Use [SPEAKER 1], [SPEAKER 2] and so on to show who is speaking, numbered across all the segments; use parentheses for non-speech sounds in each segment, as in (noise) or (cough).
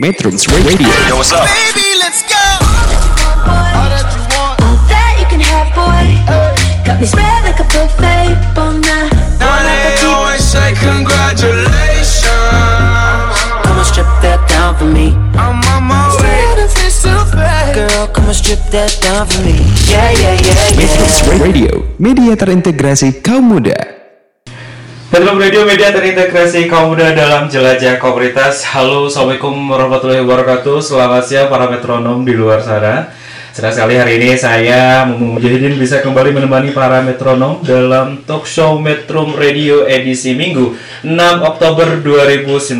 [SPEAKER 1] Metrums Radio.
[SPEAKER 2] Yo, what's up?
[SPEAKER 3] Baby, let's go.
[SPEAKER 4] All that you can have, boy. Got me spread like a buffet, bon night.
[SPEAKER 3] Now they always say congratulations.
[SPEAKER 4] Come on, strip that down for me.
[SPEAKER 3] I'm on my way.
[SPEAKER 4] Girl, come on, strip that down for me. Yeah, yeah, yeah,
[SPEAKER 1] Metrums
[SPEAKER 4] yeah.
[SPEAKER 1] Radio, media terintegrasi kaum muda.
[SPEAKER 5] Metro Radio Media terintegrasi kaum muda dalam jelajah komunitas. Halo, assalamualaikum warahmatullahi wabarakatuh. Selamat siang para metronom di luar sana. Senang sekali hari ini saya Mujahidin bisa kembali menemani para metronom dalam talk show Metro Radio edisi Minggu 6 Oktober 2019.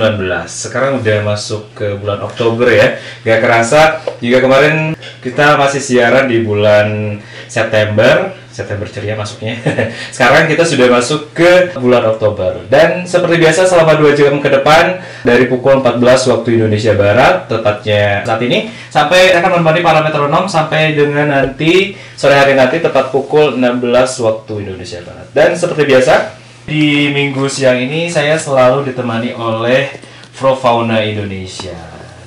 [SPEAKER 5] Sekarang udah masuk ke bulan Oktober ya. Gak kerasa juga kemarin kita masih siaran di bulan September September ceria masuknya. (laughs) Sekarang kita sudah masuk ke bulan Oktober. Dan seperti biasa selama 2 jam ke depan dari pukul 14 waktu Indonesia Barat tepatnya saat ini sampai akan menemani para metronom sampai dengan nanti sore hari nanti tepat pukul 16 waktu Indonesia Barat. Dan seperti biasa di minggu siang ini saya selalu ditemani oleh Pro Fauna Indonesia.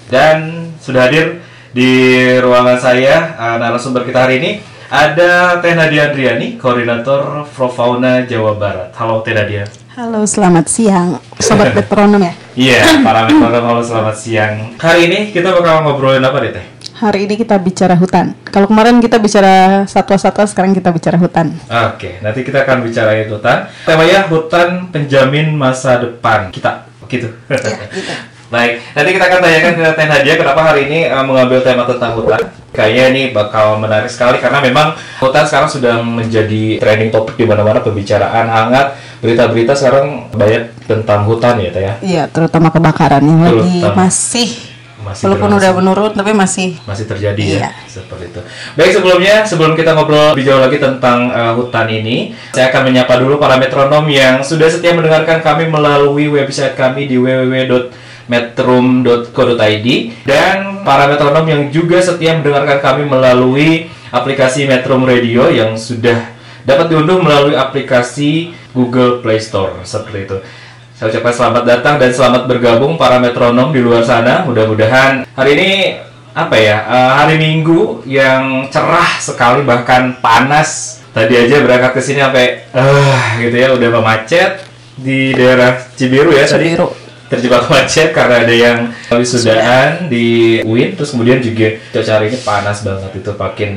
[SPEAKER 5] Dan sudah hadir di ruangan saya uh, narasumber kita hari ini ada Teh Nadia Andriani, koordinator Profauna Jawa Barat. Halo Teh Nadia.
[SPEAKER 6] Halo, selamat siang, sobat (laughs) metronom ya.
[SPEAKER 5] Iya, para metronom halo selamat siang. Hari ini kita bakal ngobrolin apa deh Teh?
[SPEAKER 6] Hari ini kita bicara hutan. Kalau kemarin kita bicara satwa-satwa, sekarang kita bicara hutan.
[SPEAKER 5] Oke, nanti kita akan bicarain hutan. Temanya hutan penjamin masa depan kita. Gitu. (laughs) Baik, nanti kita akan tanyakan ke Teh Nadia kenapa hari ini uh, mengambil tema tentang hutan. Kayaknya ini bakal menarik sekali karena memang hutan sekarang sudah menjadi trending topik di mana-mana pembicaraan hangat. Berita-berita sekarang banyak tentang hutan ya, Teh ya.
[SPEAKER 6] Iya, terutama kebakaran yang lagi masih,
[SPEAKER 5] Masih
[SPEAKER 6] walaupun
[SPEAKER 5] berlangsung.
[SPEAKER 6] udah menurun, tapi masih.
[SPEAKER 5] masih terjadi
[SPEAKER 6] Iya.
[SPEAKER 5] ya seperti itu. Baik sebelumnya sebelum kita ngobrol lebih jauh lagi tentang uh, hutan ini, saya akan menyapa dulu para metronom yang sudah setia mendengarkan kami melalui website kami di www.metrum.co.id dan para metronom yang juga setia mendengarkan kami melalui aplikasi Metrum Radio yang sudah dapat diunduh melalui aplikasi Google Play Store seperti itu. Saya ucapkan selamat datang dan selamat bergabung para metronom di luar sana. Mudah-mudahan hari ini apa ya eh, hari Minggu yang cerah sekali bahkan panas. Tadi aja berangkat ke sini sampai eh gitu ya udah macet di daerah Cibiru ya tadi
[SPEAKER 6] Cibiru.
[SPEAKER 5] Terjebak macet karena ada yang wisudaan di UIN terus kemudian juga cuaca hari ini panas banget itu makin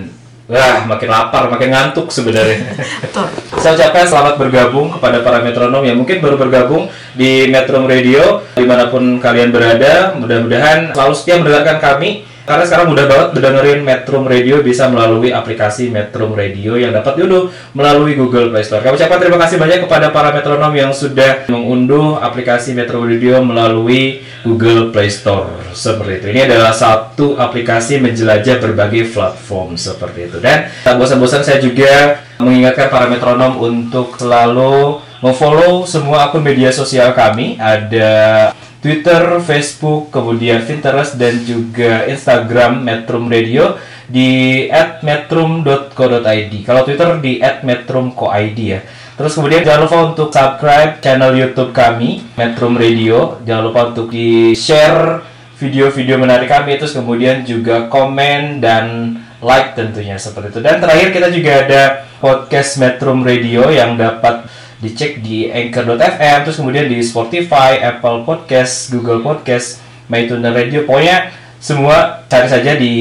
[SPEAKER 5] wah makin lapar makin ngantuk sebenarnya (laughs)
[SPEAKER 6] Betul.
[SPEAKER 5] saya ucapkan selamat bergabung kepada para metronom yang mungkin baru bergabung di Metro Radio di mana pun kalian berada. Mudah-mudahan selalu setia mendengarkan kami karena sekarang mudah banget mendengarin Metro Radio bisa melalui aplikasi Metro Radio yang dapat diunduh melalui Google Play Store. Kami ucapkan terima kasih banyak kepada para metronom yang sudah mengunduh aplikasi Metro Radio melalui Google Play Store seperti itu. Ini adalah satu aplikasi menjelajah berbagai platform seperti itu. Dan tak bosan-bosan saya juga mengingatkan para metronom untuk selalu memfollow semua akun media sosial kami. Ada Twitter, Facebook, kemudian Pinterest dan juga Instagram Metrum Radio di @metrum.co.id. Kalau Twitter di @metrum.co.id ya. Terus kemudian jangan lupa untuk subscribe channel YouTube kami Metrum Radio. Jangan lupa untuk di share video-video menarik kami terus kemudian juga komen dan like tentunya seperti itu. Dan terakhir kita juga ada podcast Metrum Radio yang dapat dicek di anchor.fm terus kemudian di Spotify, Apple Podcast, Google Podcast, MyTuner Radio. Pokoknya semua cari saja di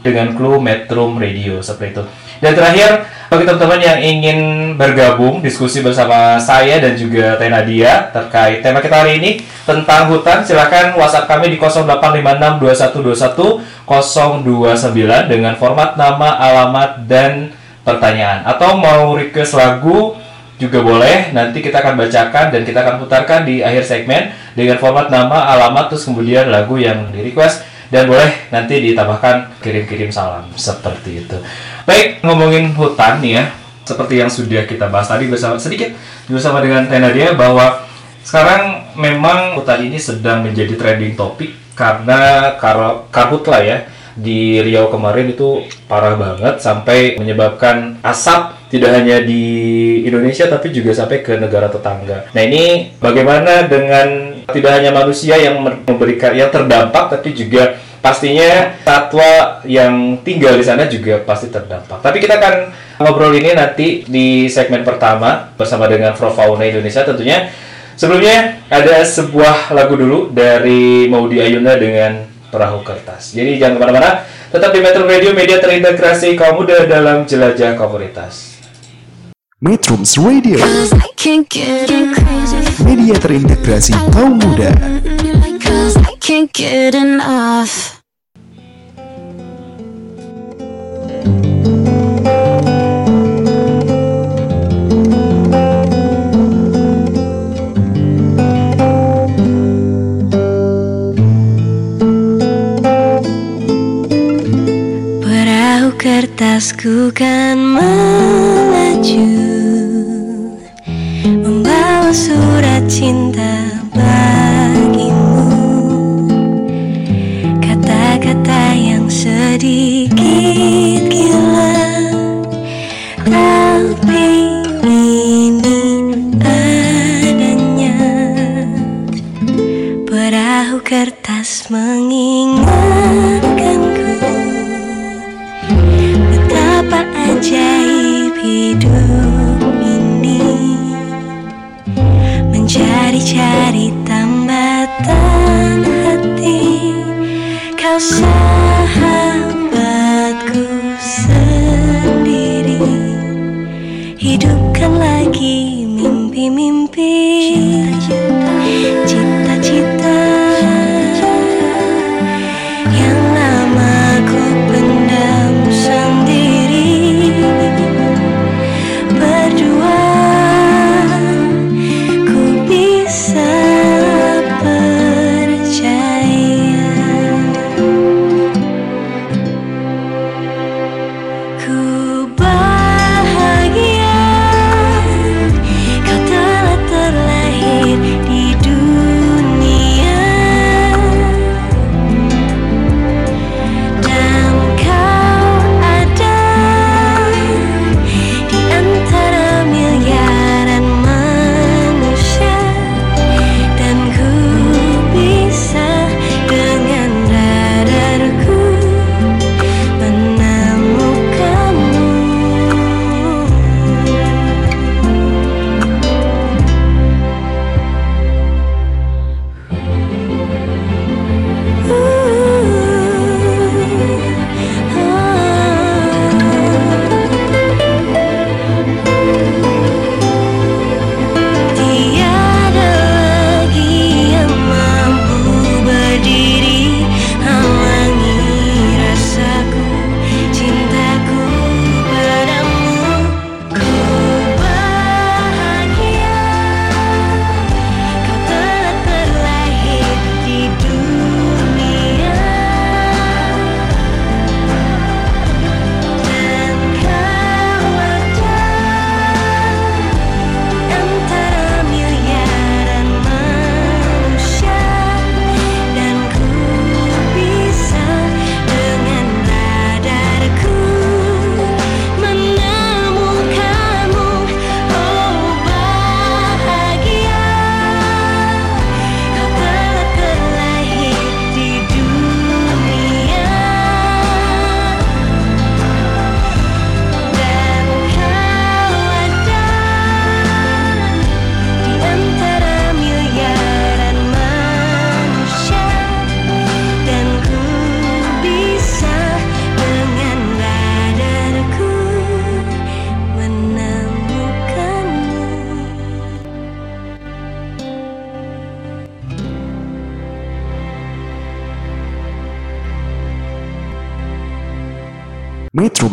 [SPEAKER 5] dengan clue Metrum Radio seperti itu. Dan terakhir bagi teman-teman yang ingin bergabung diskusi bersama saya dan juga Teh Nadia terkait tema kita hari ini tentang hutan, silakan WhatsApp kami di 08562121 029 dengan format nama, alamat dan pertanyaan atau mau request lagu juga boleh. Nanti kita akan bacakan dan kita akan putarkan di akhir segmen dengan format nama, alamat terus kemudian lagu yang di request dan boleh nanti ditambahkan kirim-kirim salam seperti itu. Baik, ngomongin hutan nih ya, seperti yang sudah kita bahas tadi bersama sedikit bersama dengan Tenadia bahwa sekarang memang hutan ini sedang menjadi trending topik karena kar karhutla ya. Di Riau kemarin itu parah banget sampai menyebabkan asap tidak hanya di Indonesia tapi juga sampai ke negara tetangga. Nah ini bagaimana dengan tidak hanya manusia yang memberikan yang terdampak tapi juga pastinya satwa yang tinggal di sana juga pasti terdampak. Tapi kita akan ngobrol ini nanti di segmen pertama bersama dengan Fauna Indonesia tentunya. Sebelumnya ada sebuah lagu dulu dari Maudi Ayunda dengan Perahu Kertas. Jadi jangan ke mana-mana, tetap di Metro Radio Media terintegrasi kaum muda dalam jelajah komunitas.
[SPEAKER 1] Metrums Radio, media terintegrasi kaum muda.
[SPEAKER 4] Perahu kertasku kan melaju Membawa surat cinta bagimu. Kata-kata yang sedikit hidup ini Mencari-cari tambatan hati. Kau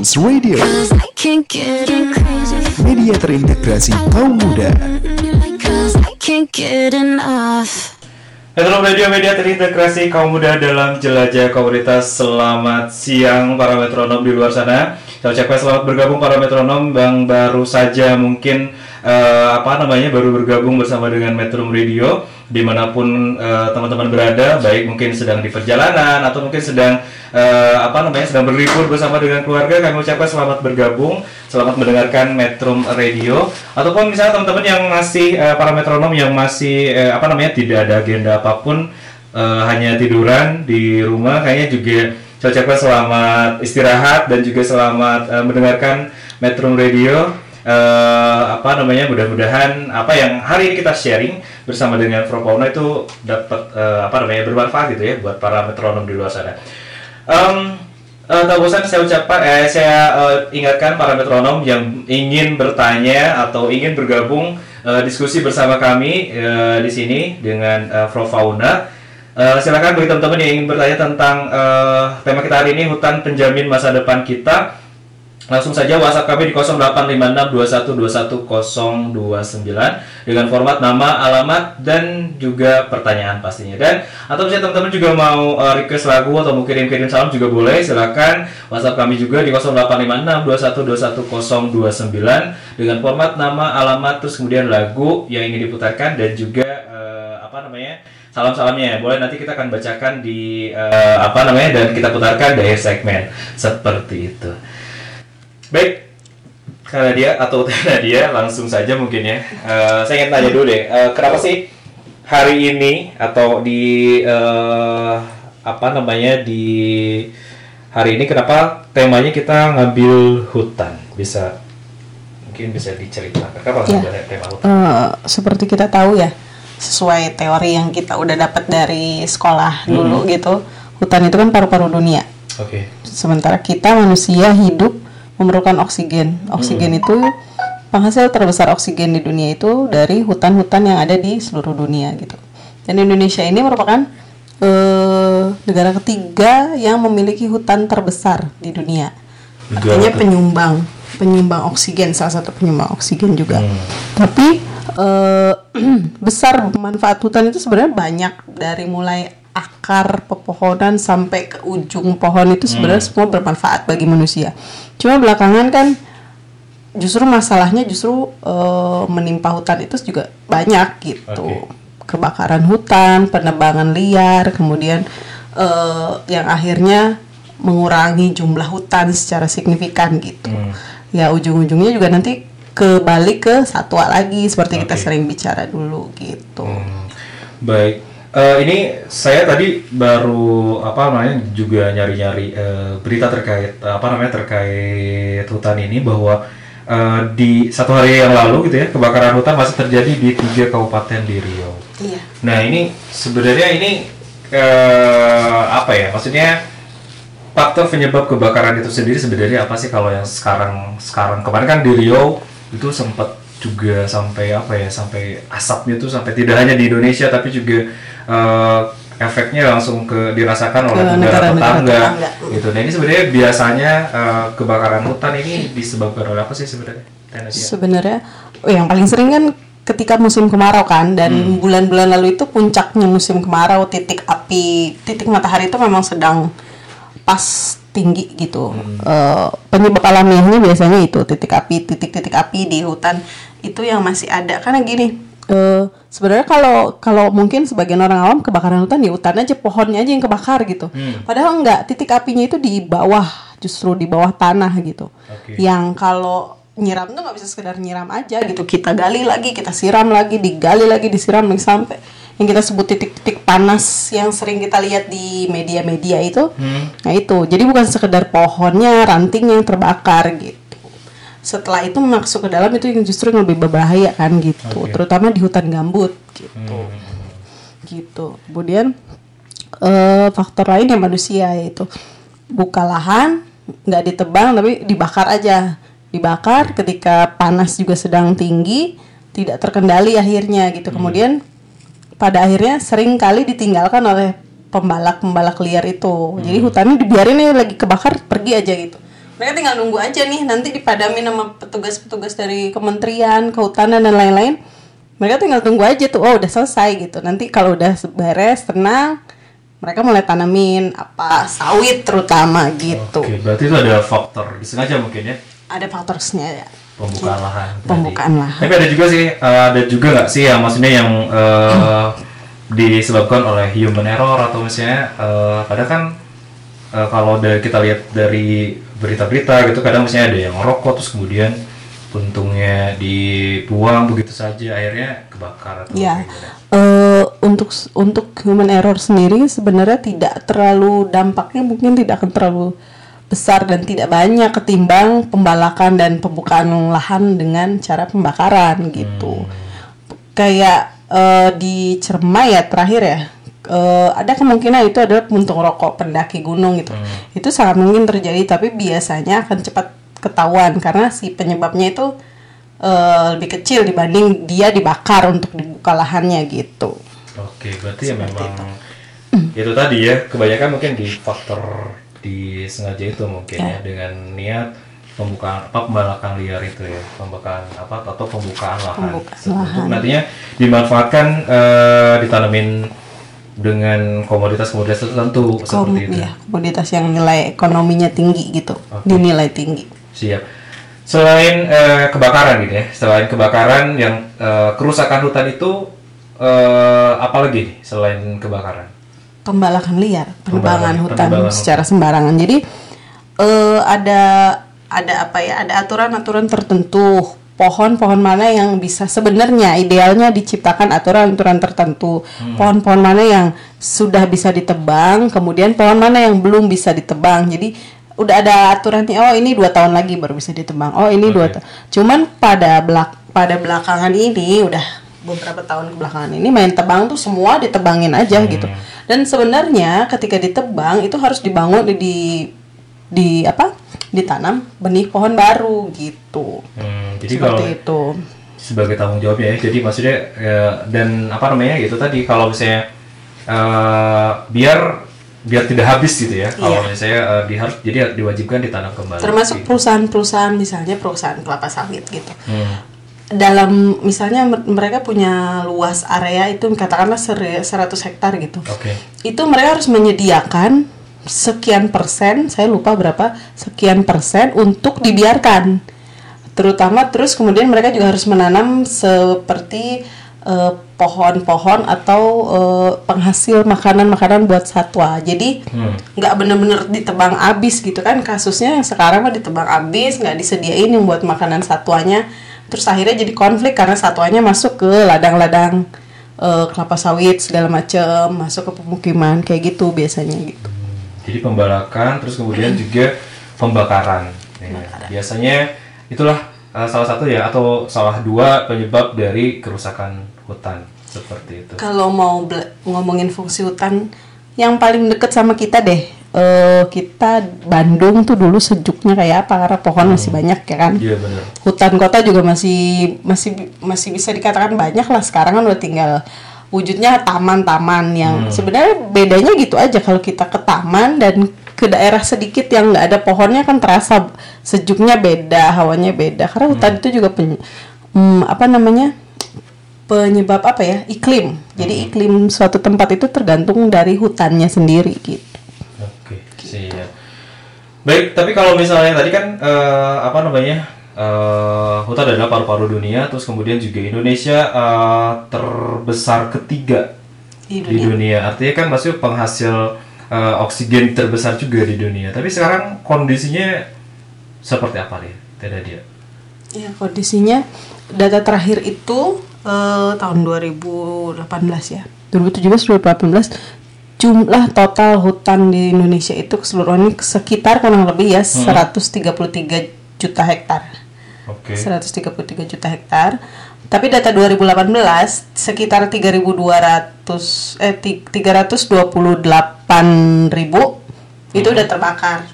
[SPEAKER 1] Metrums Radio, media terintegrasi kaum muda.
[SPEAKER 5] Metro Radio Media terintegrasi kaum muda dalam jelajah komunitas. Selamat siang para metronom di luar sana. Saya ucapkan selamat bergabung para metronom yang baru saja mungkin eh, apa namanya baru bergabung bersama dengan Metro Radio di mana pun eh, teman-teman berada, baik mungkin sedang di perjalanan atau mungkin sedang eh, apa namanya sedang berlibur bersama dengan keluarga, kami ucapkan selamat bergabung, selamat mendengarkan Metro Radio. Ataupun misalnya teman-teman yang masih eh, para metronom yang masih eh, apa namanya tidak ada agenda apa pun eh, hanya tiduran di rumah kayaknya juga ucapkan selamat istirahat dan juga selamat eh, mendengarkan Metro Radio eh, apa namanya mudah-mudahan apa yang hari ini kita sharing bersama dengan Pro Pauna itu dapat eh, apa namanya bermanfaat gitu ya buat para metronom di luar sana. Em, eh, tak bosan saya ucapkan, eh, saya eh, ingatkan para metronom yang ingin bertanya atau ingin bergabung eh, diskusi bersama kami eh, di sini dengan eh, Pro Fauna. Eh, silakan bagi teman-teman yang ingin bertanya tentang eh, tema kita hari ini hutan penjamin masa depan kita langsung saja WhatsApp kami di 085621211029 dengan format nama, alamat dan juga pertanyaan pastinya. Dan atau misalnya teman-teman juga mau uh, request lagu atau mau kirim-kirim salam juga boleh. Silakan WhatsApp kami juga di 085621211029 dengan format nama, alamat terus kemudian lagu yang ingin diputarkan dan juga uh, apa namanya? salam-salamnya boleh nanti kita akan bacakan di uh, apa namanya dan kita putarkan dari segmen seperti itu. Baik, karena dia atau (laughs) karena dia langsung saja mungkin ya. Eh, saya ingin tanya dulu deh, eh, kenapa sih hari ini atau di eh, apa namanya di hari ini kenapa temanya kita ngambil hutan? Bisa mungkin bisa diceritakan kenapa
[SPEAKER 6] Ya.
[SPEAKER 5] tema hutan?
[SPEAKER 6] Eh, seperti kita tahu ya, sesuai teori yang kita udah dapat dari sekolah dulu gitu, hutan itu kan paru-paru dunia.
[SPEAKER 5] Oke.
[SPEAKER 6] Sementara kita manusia hidup memerlukan oksigen. Oksigen itu penghasil terbesar oksigen di dunia itu dari hutan-hutan yang ada di seluruh dunia gitu. Dan Indonesia ini merupakan eh, negara ketiga yang memiliki hutan terbesar di dunia.
[SPEAKER 5] Negara
[SPEAKER 6] Artinya penyumbang, penyumbang oksigen salah satu penyumbang oksigen juga. Tapi eh, (clears throat) besar manfaat hutan itu sebenarnya banyak dari mulai akar pepohonan sampai ke ujung pohon itu sebenarnya semua bermanfaat bagi manusia. Cuma belakangan kan justru masalahnya justru eh, menimpa hutan itu juga banyak gitu.
[SPEAKER 5] Oke.
[SPEAKER 6] Kebakaran hutan, penebangan liar, kemudian eh, yang akhirnya mengurangi jumlah hutan secara signifikan gitu. Ya ujung-ujungnya juga nanti kembali ke satwa lagi seperti kita
[SPEAKER 5] Oke.
[SPEAKER 6] sering bicara dulu gitu.
[SPEAKER 5] Baik, Eh, ini saya tadi baru apa namanya juga nyari-nyari eh, berita terkait apa namanya terkait hutan ini bahwa eh, di satu hari yang lalu gitu ya kebakaran hutan masih terjadi di tiga kabupaten di Riau.
[SPEAKER 6] Iya.
[SPEAKER 5] Nah ini sebenarnya ini eh, apa ya maksudnya faktor penyebab kebakaran itu sendiri sebenarnya apa sih kalau yang sekarang sekarang kemarin kan di Riau itu sempat juga sampai apa ya sampai asapnya tuh sampai tidak hanya di Indonesia tapi juga eh, efeknya langsung ke dirasakan oleh
[SPEAKER 6] Ke
[SPEAKER 5] negara
[SPEAKER 6] negara-negara
[SPEAKER 5] tetangga
[SPEAKER 6] tetangga.
[SPEAKER 5] gitu. Nah ini sebenarnya biasanya eh, kebakaran hutan ini disebabkan oleh apa sih sebenarnya?
[SPEAKER 6] Sebenarnya oh, yang paling sering kan ketika musim kemarau kan dan bulan-bulan lalu itu puncaknya musim kemarau titik api titik matahari itu memang sedang pas tinggi gitu. Eh, penyebab alamiahnya biasanya itu titik api titik-titik api di hutan itu yang masih ada karena gini eh, sebenarnya kalau kalau mungkin sebagian orang awam kebakaran hutan di hutan aja pohonnya aja yang kebakar gitu. Padahal enggak titik apinya itu di bawah justru di bawah tanah gitu
[SPEAKER 5] Oke.
[SPEAKER 6] yang kalau nyiram tuh nggak bisa sekedar nyiram aja gitu. Kita gali lagi kita siram lagi digali lagi disiram lagi sampai. Yang kita sebut titik-titik panas yang sering kita lihat di media-media itu nah itu. Jadi bukan sekedar pohonnya ranting yang terbakar gitu. Setelah itu masuk ke dalam itu yang justru yang lebih berbahaya kan gitu.
[SPEAKER 5] Oke.
[SPEAKER 6] terutama di hutan gambut gitu. Gitu. Kemudian eh, faktor lain yang manusia yaitu buka lahan nggak ditebang tapi dibakar aja dibakar ketika panas juga sedang tinggi tidak terkendali akhirnya gitu. Kemudian pada akhirnya sering kali ditinggalkan oleh pembalak-pembalak liar itu. Jadi hutannya dibiarin nih lagi kebakar pergi aja gitu. Mereka tinggal nunggu aja nih nanti dipadami sama petugas-petugas dari kementerian kehutanan dan lain-lain. Mereka tinggal tunggu aja tuh oh udah selesai gitu. Nanti kalau udah beres tenang mereka mulai tanamin apa sawit terutama gitu.
[SPEAKER 5] Oke, berarti itu ada faktor disengaja mungkin ya.
[SPEAKER 6] Ada faktornya ya
[SPEAKER 5] pembukaan lahan. tadi.
[SPEAKER 6] Pembukaan lahan.
[SPEAKER 5] Tapi ada juga sih, eh, ada juga nggak sih yang maksudnya yang eh, disebabkan oleh human error atau misalnya, eh, kadang kan eh, kalau dari kita lihat dari berita-berita gitu, kadang misalnya ada yang ngerokok terus kemudian puntungnya dibuang begitu saja, akhirnya kebakar atau
[SPEAKER 6] Ya, eh, untuk untuk human error sendiri sebenarnya tidak terlalu dampaknya mungkin tidak akan terlalu besar dan tidak banyak ketimbang pembalakan dan pembukaan lahan dengan cara pembakaran gitu. Kayak eh, di Cermai ya terakhir ya. eh, ada kemungkinan itu adalah puntung rokok pendaki gunung gitu. Itu sangat mungkin terjadi tapi biasanya akan cepat ketahuan karena si penyebabnya itu eh, lebih kecil dibanding dia dibakar untuk dibuka lahannya gitu.
[SPEAKER 5] Oke, berarti ya memang itu. tadi ya, kebanyakan mungkin di faktor disengaja itu mungkin ya,
[SPEAKER 6] Ya.
[SPEAKER 5] dengan niat pembukaan apa pembalakan liar itu ya, pembukaan apa atau pembukaan lahan.
[SPEAKER 6] Pembukaan
[SPEAKER 5] Untuk
[SPEAKER 6] lahan.
[SPEAKER 5] nantinya dimanfaatkan eh, ditanamin dengan komoditas-komoditas tertentu
[SPEAKER 6] Kom-
[SPEAKER 5] seperti itu.
[SPEAKER 6] ya, komoditas yang nilai ekonominya tinggi gitu,
[SPEAKER 5] Oke.
[SPEAKER 6] dinilai tinggi.
[SPEAKER 5] Siap. Selain eh, kebakaran gitu ya, selain kebakaran yang eh, kerusakan hutan itu eh, apa lagi nih selain kebakaran?
[SPEAKER 6] Pembalakan liar, penebangan hutan
[SPEAKER 5] penebangan
[SPEAKER 6] secara sembarangan. Jadi eh, ada ada apa ya? Ada aturan-aturan tertentu. Pohon-pohon mana yang bisa sebenarnya idealnya diciptakan aturan-aturan tertentu.
[SPEAKER 5] Hmm.
[SPEAKER 6] Pohon-pohon mana yang sudah bisa ditebang, kemudian pohon mana yang belum bisa ditebang. Jadi udah ada aturannya. Oh ini dua tahun lagi baru bisa ditebang. Oh ini dua
[SPEAKER 5] Oke.
[SPEAKER 6] tahun. Cuman pada belak pada belakangan ini udah beberapa tahun kebelakangan ini main tebang tuh semua ditebangin aja gitu. Dan sebenarnya ketika ditebang itu harus dibangun di di, di apa? ditanam benih pohon baru gitu.
[SPEAKER 5] Hmm, jadi kalau
[SPEAKER 6] Seperti itu.
[SPEAKER 5] sebagai tanggung jawabnya ya, jadi maksudnya ya, dan apa namanya itu tadi kalau misalnya eh, biar biar tidak habis gitu ya, kalau
[SPEAKER 6] Iya.
[SPEAKER 5] misalnya eh, di harus jadi diwajibkan ditanam kembali.
[SPEAKER 6] Termasuk
[SPEAKER 5] gitu.
[SPEAKER 6] perusahaan-perusahaan misalnya perusahaan kelapa sawit gitu.
[SPEAKER 5] Hmm,
[SPEAKER 6] Dalam misalnya mer- mereka punya luas area itu katakanlah seri- 100 hektar gitu.
[SPEAKER 5] Oke.
[SPEAKER 6] itu mereka harus menyediakan sekian persen, saya lupa berapa, sekian persen untuk dibiarkan. Terutama terus kemudian mereka juga harus menanam seperti eh, pohon-pohon atau eh, penghasil makanan-makanan buat satwa. Jadi
[SPEAKER 5] Hmm.
[SPEAKER 6] nggak bener-bener ditebang abis gitu kan kasusnya yang sekarang mah ditebang abis nggak disediain yang buat makanan satwanya. Terus akhirnya jadi konflik karena satwanya masuk ke ladang-ladang eh, kelapa sawit segala macam masuk ke pemukiman kayak gitu biasanya gitu.
[SPEAKER 5] Jadi pembalakan, terus kemudian juga pembakaran. Ya, biasanya itulah eh, salah satu ya atau salah dua penyebab dari kerusakan hutan seperti itu.
[SPEAKER 6] Kalau mau ngomongin fungsi hutan yang paling deket sama kita deh. Eh, kita Bandung tuh dulu sejuknya kayak apa? Karena pohon masih banyak ya kan.
[SPEAKER 5] Iya benar.
[SPEAKER 6] Hutan kota juga masih masih masih bisa dikatakan banyak lah. Sekarang kan udah tinggal wujudnya taman-taman yang sebenarnya bedanya gitu aja. Kalau kita ke taman dan ke daerah sedikit yang nggak ada pohonnya kan terasa sejuknya beda hawanya beda. Karena hutan itu juga pen- hmm, apa namanya? Penyebab apa ya? Iklim. Jadi iklim suatu tempat itu tergantung dari hutannya sendiri gitu
[SPEAKER 5] Oke, siap. Baik, tapi kalau misalnya tadi kan eh, apa namanya eh, hutan adalah paru-paru dunia, terus kemudian juga Indonesia eh, terbesar ketiga
[SPEAKER 6] Di
[SPEAKER 5] di dunia. Artinya kan maksudnya penghasil eh, oksigen terbesar juga di dunia. Tapi sekarang kondisinya seperti apa nih, Tidak dia?
[SPEAKER 6] Ya kondisinya data terakhir itu eh, tahun 2018 ya 2017 2018 jumlah total hutan di Indonesia itu keseluruhannya sekitar kurang lebih ya 133 juta hektar
[SPEAKER 5] Oke.
[SPEAKER 6] 133 juta hektar tapi data 2018 sekitar 3.200 eh ti- 328 ribu itu udah terbakar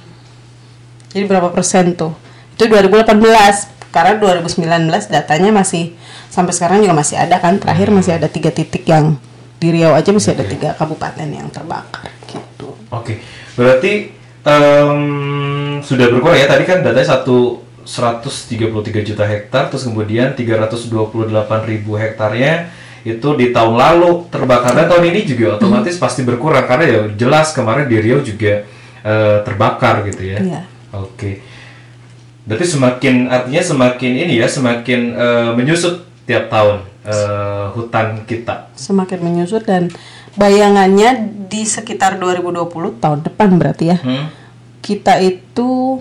[SPEAKER 6] jadi berapa persen tuh? Itu 2018. Karena 2019 datanya masih sampai sekarang juga masih ada kan. Terakhir masih ada tiga titik yang di Riau aja masih ada tiga kabupaten yang terbakar gitu.
[SPEAKER 5] Oke, berarti em, sudah berkurang ya. Tadi kan datanya satu 133 juta hektar, terus kemudian 328 ribu hektarnya itu di tahun lalu terbakar dan tahun ini juga otomatis pasti berkurang karena ya jelas kemarin di Riau juga eh, terbakar gitu ya.
[SPEAKER 6] Iya.
[SPEAKER 5] Oke. Berarti semakin artinya semakin ini ya semakin eh, menyusut tiap tahun eh, hutan kita.
[SPEAKER 6] semakin menyusut dan bayangannya di sekitar 2020 tahun depan berarti ya
[SPEAKER 5] Hmm?
[SPEAKER 6] kita itu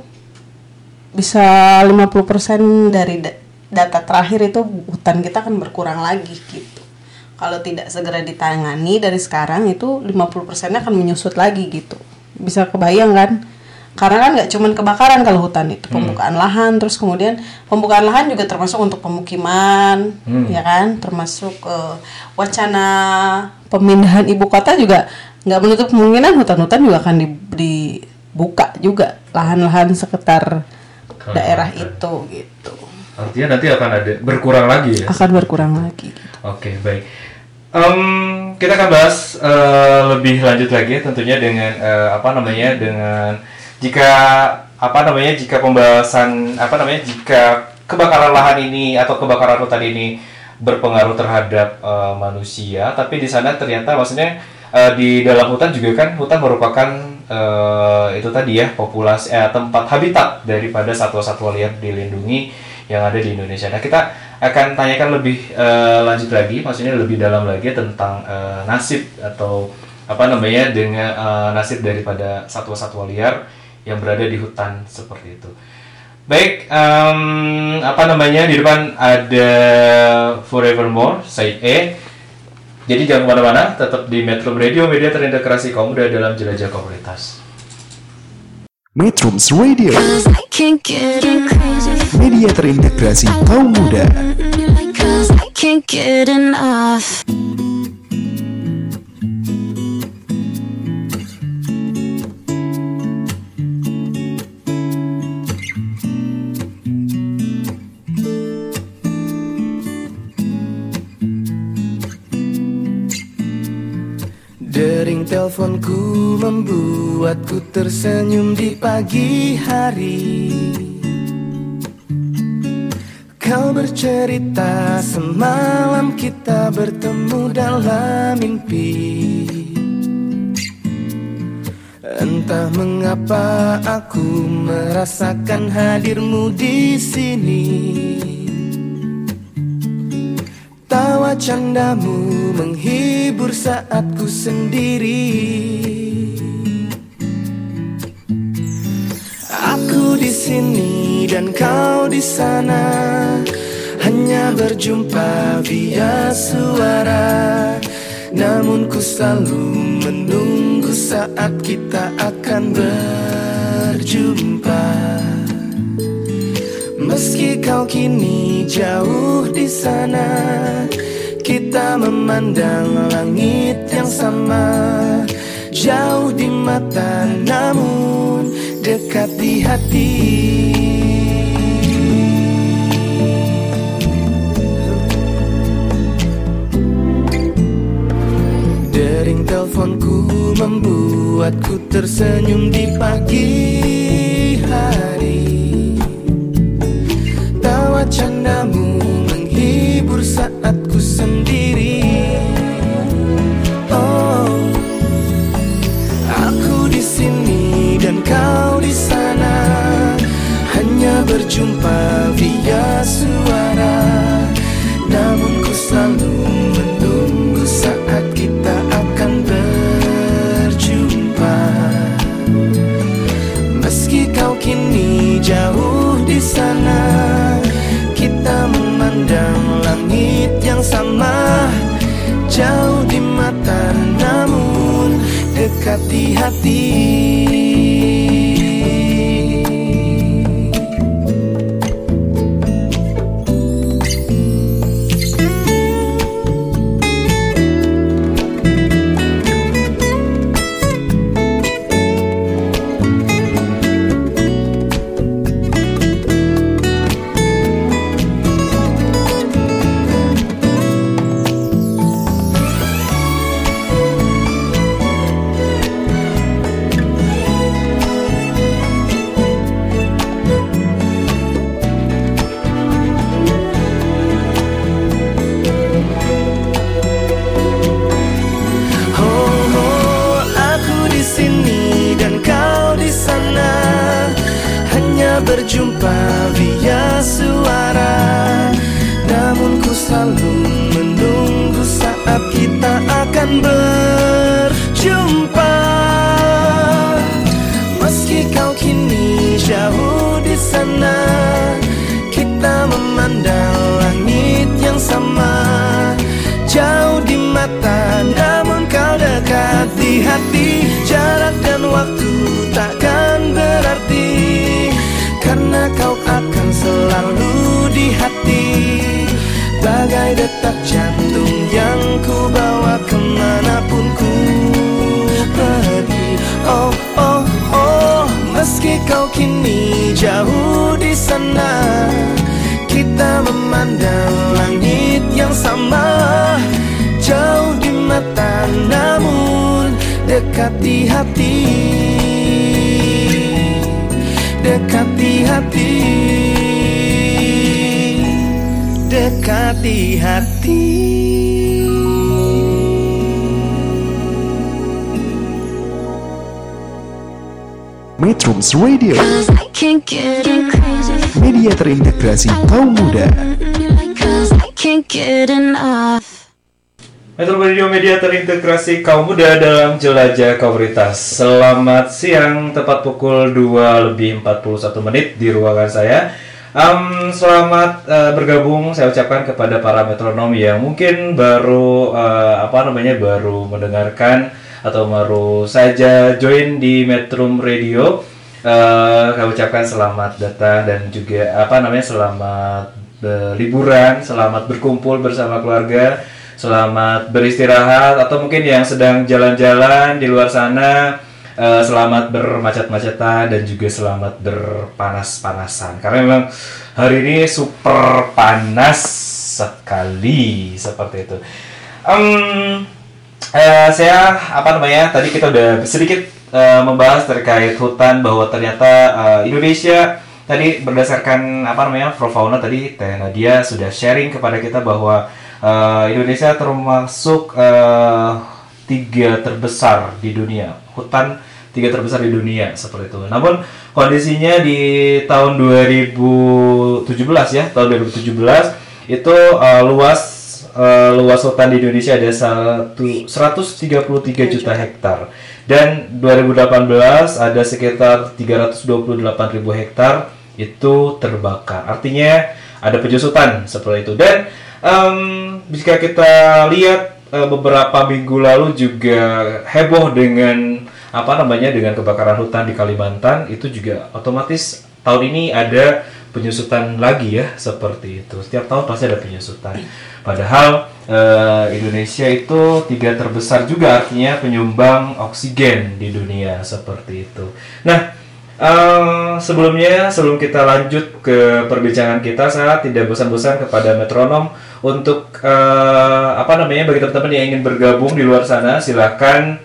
[SPEAKER 6] bisa 50% dari da- data terakhir itu hutan kita akan berkurang lagi gitu. Kalau tidak segera ditangani dari sekarang itu 50% akan menyusut lagi gitu. Bisa kebayang kan? Karena kan nggak cuman kebakaran kalau hutan itu pembukaan lahan terus kemudian pembukaan lahan juga termasuk untuk pemukiman ya kan termasuk eh, wacana pemindahan ibu kota juga nggak menutup kemungkinan hutan-hutan juga akan di- dibuka juga lahan-lahan sekitar daerah itu gitu
[SPEAKER 5] Artinya nanti akan ada berkurang lagi ya.
[SPEAKER 6] akan berkurang lagi gitu.
[SPEAKER 5] Oke, baik. Em, kita akan bahas eh, lebih lanjut lagi tentunya dengan eh, apa namanya dengan jika apa namanya jika pembahasan apa namanya jika kebakaran lahan ini atau kebakaran hutan ini berpengaruh terhadap eh, manusia, tapi di sana ternyata maksudnya eh, di dalam hutan juga kan hutan merupakan eh, itu tadi ya populasi eh, tempat habitat daripada satwa-satwa liar dilindungi yang ada di Indonesia. Nah, kita akan tanyakan lebih eh, lanjut lagi, maksudnya lebih dalam lagi tentang eh, nasib atau apa namanya dengan eh, nasib daripada satwa-satwa liar yang berada di hutan seperti itu. Baik, em, apa namanya di depan ada Forevermore, Said E. Jadi jangan ke mana-mana, tetap di Metro Radio, media terintegrasi kaum muda dalam jelajah komunitas.
[SPEAKER 1] Metrums Radio, media terintegrasi kaum muda.
[SPEAKER 2] Dering teleponku membuatku tersenyum di pagi hari. Kau bercerita semalam kita bertemu dalam mimpi. Entah mengapa aku merasakan hadirmu di sini Tawa candamu menghibur saat ku sendiri. Aku di sini dan kau di sana Hanya berjumpa via suara. Namun ku selalu menunggu saat kita akan berjumpa Meski kau kini jauh di sana, kita memandang langit yang sama. Jauh di mata, namun dekat di hati. Dering teleponku membuatku tersenyum di pagi hari. Tawa candamu menghibur saat ku sendiri. Oh Aku di sini dan kau di sana. Hanya berjumpa via suara. Namun ku selalu menunggu saat kita akan berjumpa. Meski kau kini jauh di sana, langit yang sama. Jauh di mata, namun dekat di hati. Berjumpa via suara Namun ku selalu menunggu saat kita akan berjumpa. Meski kau kini jauh di sana Kita memandang langit yang sama. Jauh di mata namun kau dekat di hati Jarak dan waktu hati. Bagai detak jantung yang ku bawa ke mana pun ku pergi. Oh, oh, oh Meski kau kini jauh di sana Kita memandang langit yang sama. Jauh di mata namun dekat di hati. Dekat di hati Dekat di hati
[SPEAKER 1] Metrums Radio, media terintegrasi kaum muda.
[SPEAKER 5] Metro Radio Media terintegrasi kaum muda dalam jelajah komunitas. Selamat siang, tepat pukul 2 lebih 41 menit di ruangan saya. Em, selamat eh, bergabung saya ucapkan kepada para metronom yang mungkin baru eh, apa namanya baru mendengarkan atau baru saja join di Metro Radio. Saya ucapkan selamat datang dan juga apa namanya selamat eh, liburan, selamat berkumpul bersama keluarga. Selamat beristirahat atau mungkin yang sedang jalan-jalan di luar sana eh, selamat bermacet-macetan dan juga selamat berpanas-panasan karena memang hari ini super panas sekali seperti itu. Em, eh, saya apa namanya tadi kita udah sedikit eh, membahas terkait hutan bahwa ternyata eh, Indonesia tadi berdasarkan apa namanya Prof Fauna tadi Teh Nadia sudah sharing kepada kita bahwa eh, Indonesia termasuk eh, tiga terbesar di dunia hutan tiga terbesar di dunia seperti itu. Namun kondisinya di tahun 2017 ya tahun 2017 itu eh, luas eh, luas hutan di Indonesia ada satu 133 juta hektar dan 2018 ada sekitar 328 ribu hektar itu terbakar. Artinya ada penyusutan seperti itu dan em, jika kita lihat eh, beberapa minggu lalu juga heboh dengan apa namanya dengan kebakaran hutan di Kalimantan itu juga otomatis tahun ini ada penyusutan lagi ya seperti itu. Setiap tahun pasti ada penyusutan. Padahal eh, Indonesia itu tiga terbesar juga artinya penyumbang oksigen di dunia seperti itu. Nah eh, sebelumnya sebelum kita lanjut ke perbincangan kita saya tidak bosan-bosan kepada metronom untuk eh, apa namanya bagi teman-teman yang ingin bergabung di luar sana silahkan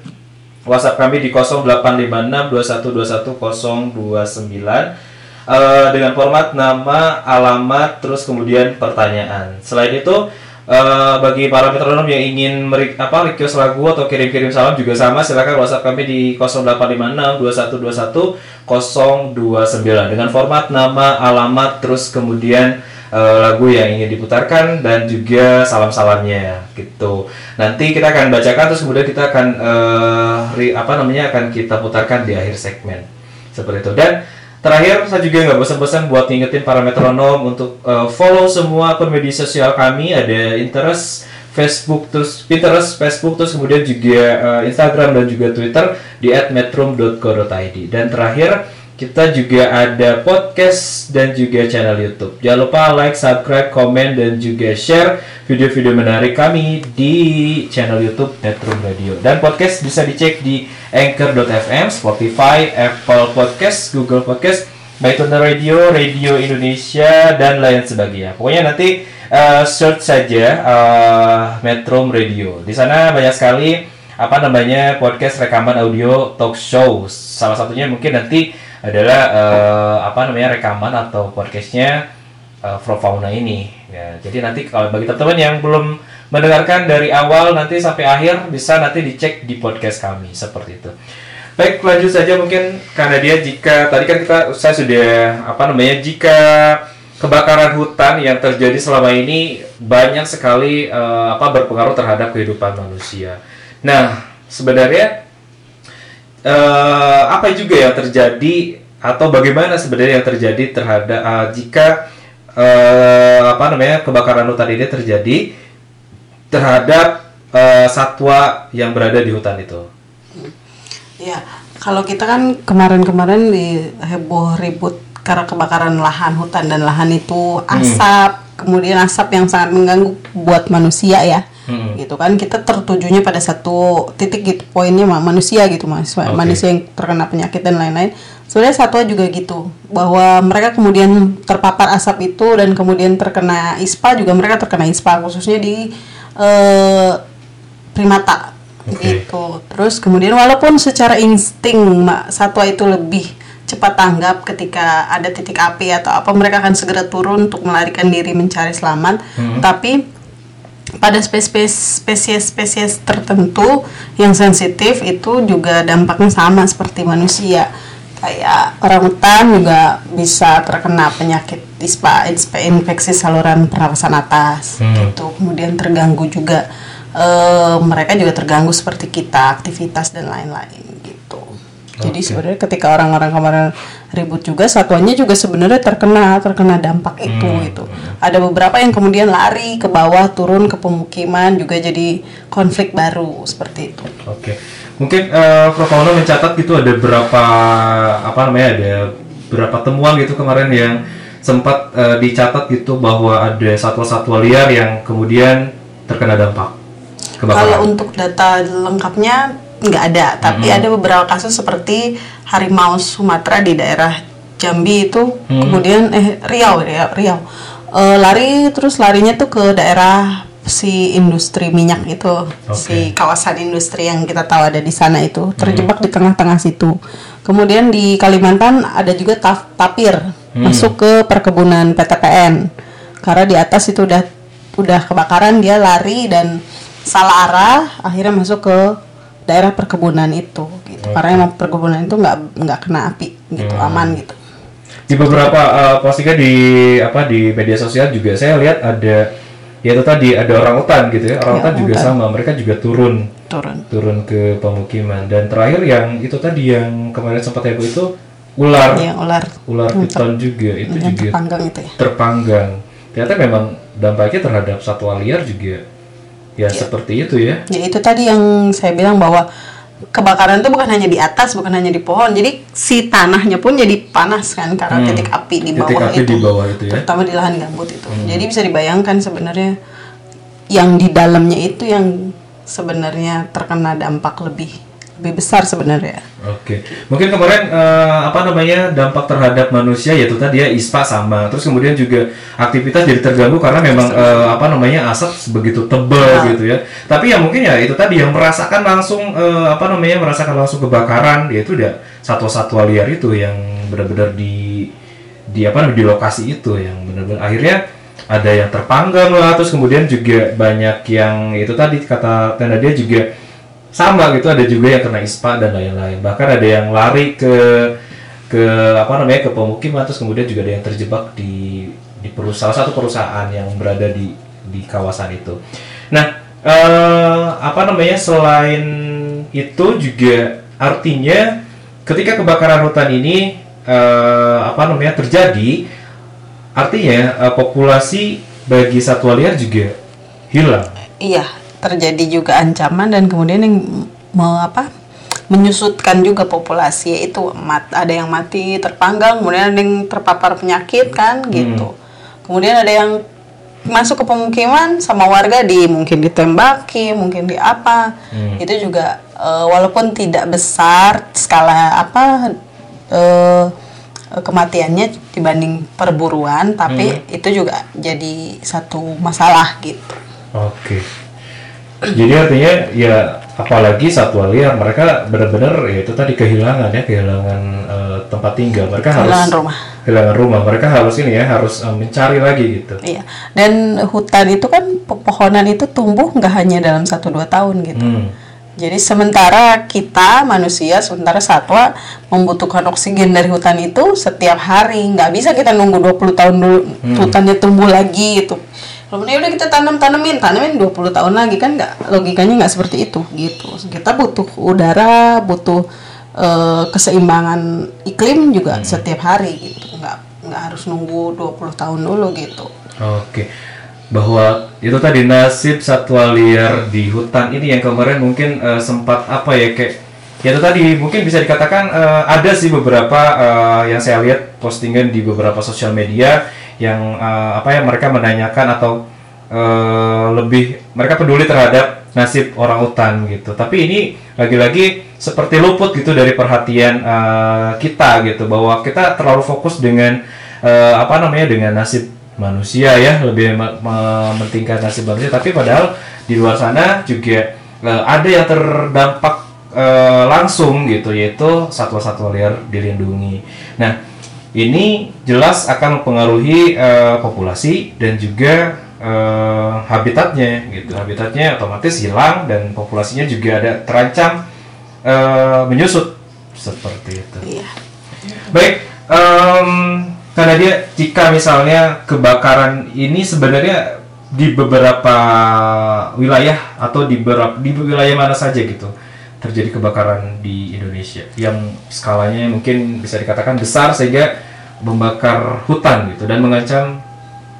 [SPEAKER 5] WhatsApp kami di 085621210029 Eh, dengan format nama, alamat, terus kemudian pertanyaan. Selain itu eh, bagi para metronom yang ingin meri- apa request lagu atau kirim-kirim salam juga sama silakan WhatsApp kami di 085621210029 dengan format nama, alamat, terus kemudian eh, lagu yang ingin diputarkan dan juga salam-salamnya gitu. Nanti kita akan bacakan terus kemudian kita akan eh, ri- apa namanya akan kita putarkan di akhir segmen seperti itu. Dan terakhir saya juga nggak bosan-bosan buat ngingetin para metronom untuk eh, follow semua akun media sosial kami ada interest Facebook terus Pinterest, Facebook terus kemudian juga eh, Instagram dan juga Twitter di @metrum.co.id dan terakhir kita juga ada podcast dan juga channel YouTube. Jangan lupa like, subscribe, komen, dan juga share video-video menarik kami di channel YouTube Metrum Radio. Dan podcast bisa dicek di Anchor.fm, Spotify, Apple Podcast, Google Podcast, MyTuner Radio, Radio Indonesia, dan lain sebagainya. Pokoknya nanti uh, search saja uh, Metrum Radio. Di sana banyak sekali apa namanya podcast rekaman audio talk show. Salah satunya mungkin nanti adalah eh, apa namanya rekaman atau podcastnya uh, Pro Fauna ini. Ya, jadi nanti kalau bagi teman-teman yang belum mendengarkan dari awal nanti sampai akhir bisa nanti dicek di podcast kami seperti itu. Baik, lanjut saja mungkin karena dia jika tadi kan kita saya sudah apa namanya jika kebakaran hutan yang terjadi selama ini banyak sekali eh, apa berpengaruh terhadap kehidupan manusia. Nah, sebenarnya eh, apa juga yang terjadi atau bagaimana sebenarnya yang terjadi terhadap eh, jika eh, apa namanya kebakaran hutan ini terjadi terhadap eh, satwa yang berada di hutan itu.
[SPEAKER 6] Iya, kalau kita kan kemarin-kemarin di heboh ribut karena kebakaran lahan hutan dan lahan itu asap, kemudian asap yang sangat mengganggu buat manusia ya.
[SPEAKER 5] Hmm.
[SPEAKER 6] Gitu kan kita tertujunya pada satu titik gitu poinnya manusia gitu Mas. Manusia yang terkena penyakit dan lain-lain. Sebenarnya satwa juga gitu bahwa mereka kemudian terpapar asap itu dan kemudian terkena ispa juga mereka terkena ispa khususnya di eh, primata
[SPEAKER 5] Oke.
[SPEAKER 6] gitu. Terus kemudian walaupun secara insting ma- satwa itu lebih cepat tanggap ketika ada titik api atau apa mereka akan segera turun untuk melarikan diri mencari selamat. Tapi pada spesies spesies tertentu yang sensitif itu juga dampaknya sama seperti manusia. Kayak orang hutan juga bisa terkena penyakit ispa, ispa infeksi saluran pernapasan atas
[SPEAKER 5] Hmm.
[SPEAKER 6] gitu. Kemudian terganggu juga eh, mereka juga terganggu seperti kita, aktivitas dan lain-lain gitu. Jadi sebenarnya ketika orang-orang kemarin ribut juga satuannya juga sebenarnya terkena terkena dampak itu
[SPEAKER 5] Hmm.
[SPEAKER 6] gitu. Ada beberapa yang kemudian lari ke bawah turun ke pemukiman juga jadi konflik baru seperti itu.
[SPEAKER 5] Oke, mungkin eh, Prof. Pauno mencatat gitu ada berapa apa namanya ada berapa temuan gitu kemarin yang sempat eh, dicatat gitu bahwa ada satwa-satwa liar yang kemudian terkena dampak
[SPEAKER 6] Kalau
[SPEAKER 5] kebakaran.
[SPEAKER 6] untuk data lengkapnya nggak ada, tapi ada beberapa kasus seperti harimau Sumatera di daerah Jambi itu, kemudian eh Riau Riau, Riau. Eh, lari terus larinya tuh ke daerah si industri minyak itu, si kawasan industri yang kita tahu ada di sana itu terjebak di tengah-tengah situ. Kemudian di Kalimantan ada juga taf- tapir masuk ke perkebunan PTPN karena di atas itu udah udah kebakaran dia lari dan salah arah akhirnya masuk ke daerah perkebunan itu gitu. Karena emang perkebunan itu nggak nggak kena api gitu aman gitu.
[SPEAKER 5] Di beberapa eh, postingan di apa di media sosial juga saya lihat ada ya itu tadi ada orang hutan gitu ya. Orang
[SPEAKER 6] Ya,
[SPEAKER 5] hutan juga
[SPEAKER 6] hutan.
[SPEAKER 5] sama mereka juga turun.
[SPEAKER 6] Turun.
[SPEAKER 5] Turun ke pemukiman. Dan terakhir yang itu tadi yang kemarin sempat heboh itu ular.
[SPEAKER 6] Ya ular.
[SPEAKER 5] Ular piton juga itu
[SPEAKER 6] yang
[SPEAKER 5] juga
[SPEAKER 6] terpanggang itu ya.
[SPEAKER 5] terpanggang. Ternyata memang dampaknya terhadap satwa liar juga ya seperti itu ya
[SPEAKER 6] ya itu tadi yang saya bilang bahwa kebakaran itu bukan hanya di atas bukan hanya di pohon jadi si tanahnya pun jadi panas kan karena
[SPEAKER 5] Hmm.
[SPEAKER 6] titik api di
[SPEAKER 5] Titik
[SPEAKER 6] bawah
[SPEAKER 5] api
[SPEAKER 6] itu
[SPEAKER 5] di bawah itu ya. Hmm.
[SPEAKER 6] terutama di lahan gambut itu jadi bisa dibayangkan sebenarnya yang di dalamnya itu yang sebenarnya terkena dampak lebih lebih besar sebenarnya.
[SPEAKER 5] Oke, mungkin kemarin eh, apa namanya dampak terhadap manusia yaitu tadi ya ispa sama, terus kemudian juga aktivitas jadi terganggu karena memang eh, apa namanya asap begitu tebal gitu ya. Tapi ya mungkin ya itu tadi yang merasakan langsung eh, apa namanya merasakan langsung kebakaran yaitu udah satwa-satwa liar itu yang benar-benar di di apa namanya di lokasi itu yang benar-benar akhirnya ada yang terpanggang lah, terus kemudian juga banyak yang itu tadi kata tanda dia juga sama gitu ada juga yang kena ispa dan lain-lain. Bahkan ada yang lari ke ke apa namanya ke pemukiman terus kemudian juga ada yang terjebak di di perusahaan satu perusahaan yang berada di di kawasan itu. Nah eh, apa namanya selain itu juga artinya ketika kebakaran hutan ini eh, apa namanya terjadi artinya eh, populasi bagi satwa liar juga hilang.
[SPEAKER 6] Iya terjadi juga ancaman dan kemudian yang mau apa menyusutkan juga populasi yaitu mat, ada yang mati terpanggang kemudian ada yang terpapar penyakit kan gitu. Kemudian ada yang masuk ke pemukiman sama warga di mungkin ditembaki mungkin di apa. Itu juga eh, walaupun tidak besar skala apa eh, kematiannya dibanding perburuan tapi itu juga jadi satu masalah gitu.
[SPEAKER 5] Oke. Jadi artinya ya apalagi satwa liar mereka benar-benar ya itu tadi kehilangan ya kehilangan eh, tempat tinggal mereka harus
[SPEAKER 6] Kehilangan rumah.
[SPEAKER 5] kehilangan rumah mereka harus ini ya harus eh, mencari lagi gitu.
[SPEAKER 6] Iya. Dan hutan itu kan pepohonan itu tumbuh nggak hanya dalam 1 2 tahun gitu.
[SPEAKER 5] Hmm.
[SPEAKER 6] Jadi sementara kita manusia, sementara satwa membutuhkan oksigen dari hutan itu setiap hari. Nggak bisa kita nunggu 20 tahun dulu hutannya tumbuh lagi gitu. Kalau ya udah kita tanam tanemin, tanemin 20 tahun lagi kan nggak logikanya nggak seperti itu gitu. Kita butuh udara, butuh eh, keseimbangan iklim juga setiap hari gitu. Nggak nggak harus nunggu 20 tahun dulu gitu.
[SPEAKER 5] Oke. Bahwa itu tadi nasib satwa liar di hutan ini yang kemarin mungkin eh, sempat apa ya kayak ya itu tadi mungkin bisa dikatakan eh, ada sih beberapa eh, yang saya lihat postingan di beberapa sosial media yang eh, apa ya mereka menanyakan atau eh, lebih mereka peduli terhadap nasib orang hutan gitu. Tapi ini lagi-lagi seperti luput gitu dari perhatian eh, kita gitu bahwa kita terlalu fokus dengan eh, apa namanya dengan nasib manusia ya lebih me- mementingkan nasib manusia tapi padahal di luar sana juga ada yang terdampak eh, langsung gitu yaitu satwa-satwa liar dilindungi. Nah ini jelas akan mempengaruhi eh, populasi dan juga eh, habitatnya gitu habitatnya otomatis hilang dan populasinya juga ada terancam eh, menyusut seperti itu.
[SPEAKER 6] Iya.
[SPEAKER 5] Baik, em, karena dia jika misalnya kebakaran ini sebenarnya di beberapa wilayah atau di beberapa di wilayah mana saja gitu terjadi kebakaran di Indonesia yang skalanya mungkin bisa dikatakan besar sehingga membakar hutan gitu dan mengancam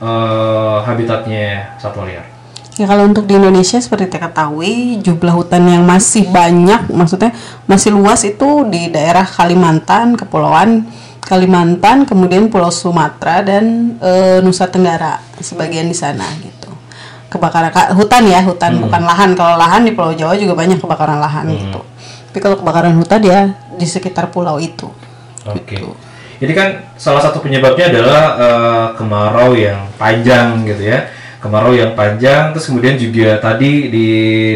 [SPEAKER 5] eh, habitatnya satwa liar.
[SPEAKER 6] Ya kalau untuk di Indonesia seperti kita ketahui jumlah hutan yang masih banyak, maksudnya masih luas itu di daerah Kalimantan, Kepulauan Kalimantan, kemudian Pulau Sumatera dan eh, Nusa Tenggara sebagian di sana gitu. Kebakaran ka- hutan ya, hutan bukan lahan. Kalau lahan di Pulau Jawa juga banyak kebakaran lahan gitu. Tapi kalau kebakaran hutan ya di sekitar pulau itu.
[SPEAKER 5] Oke.
[SPEAKER 6] Gitu.
[SPEAKER 5] Jadi kan salah satu penyebabnya adalah eh, kemarau yang panjang gitu ya. Kemarau yang panjang terus kemudian juga tadi di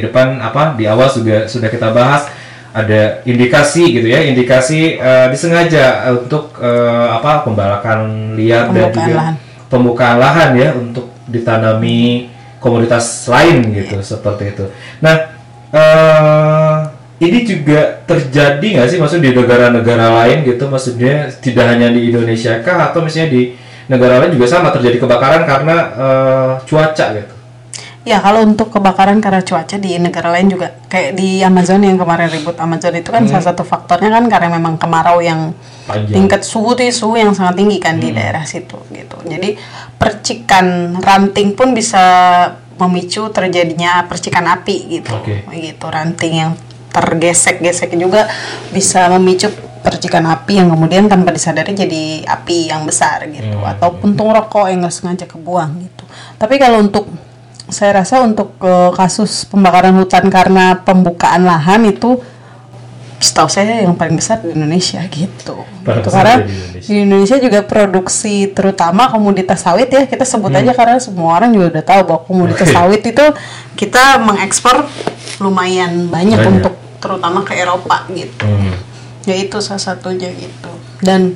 [SPEAKER 5] depan apa di awal juga sudah kita bahas ada indikasi gitu ya, indikasi eh, disengaja untuk eh, apa pembalakan liar dan
[SPEAKER 6] Pembukaan
[SPEAKER 5] juga
[SPEAKER 6] lahan.
[SPEAKER 5] pembukaan lahan ya untuk ditanami komoditas lain gitu seperti itu. Nah, eh ini juga terjadi nggak sih? Maksud di negara-negara lain gitu maksudnya tidak hanya di Indonesia kah? Atau misalnya di negara lain juga sama terjadi kebakaran karena eh, cuaca gitu.
[SPEAKER 6] Ya kalau untuk kebakaran karena cuaca di negara lain juga kayak di Amazon yang kemarin ribut. Amazon itu kan salah satu faktornya kan karena memang kemarau yang
[SPEAKER 5] Panjang.
[SPEAKER 6] tingkat suhu tuh suhu yang sangat tinggi kan di daerah situ gitu. Jadi percikan ranting pun bisa memicu terjadinya percikan api gitu.
[SPEAKER 5] Oke.
[SPEAKER 6] Gitu ranting yang tergesek-gesek juga bisa memicu percikan api yang kemudian tanpa disadari jadi api yang besar gitu atau puntung rokok yang nggak sengaja kebuang gitu. Tapi kalau untuk saya rasa untuk eh, kasus pembakaran hutan karena pembukaan lahan itu setahu saya yang paling besar di Indonesia gitu.
[SPEAKER 5] Paling
[SPEAKER 6] Gitu, karena
[SPEAKER 5] di Indonesia.
[SPEAKER 6] di Indonesia juga produksi terutama komoditas sawit ya kita sebut aja karena semua orang juga udah tahu bahwa komoditas
[SPEAKER 5] Oke.
[SPEAKER 6] sawit itu kita mengekspor lumayan banyak,
[SPEAKER 5] Banyak.
[SPEAKER 6] untuk terutama ke Eropa gitu
[SPEAKER 5] Hmm.
[SPEAKER 6] ya itu salah satunya gitu dan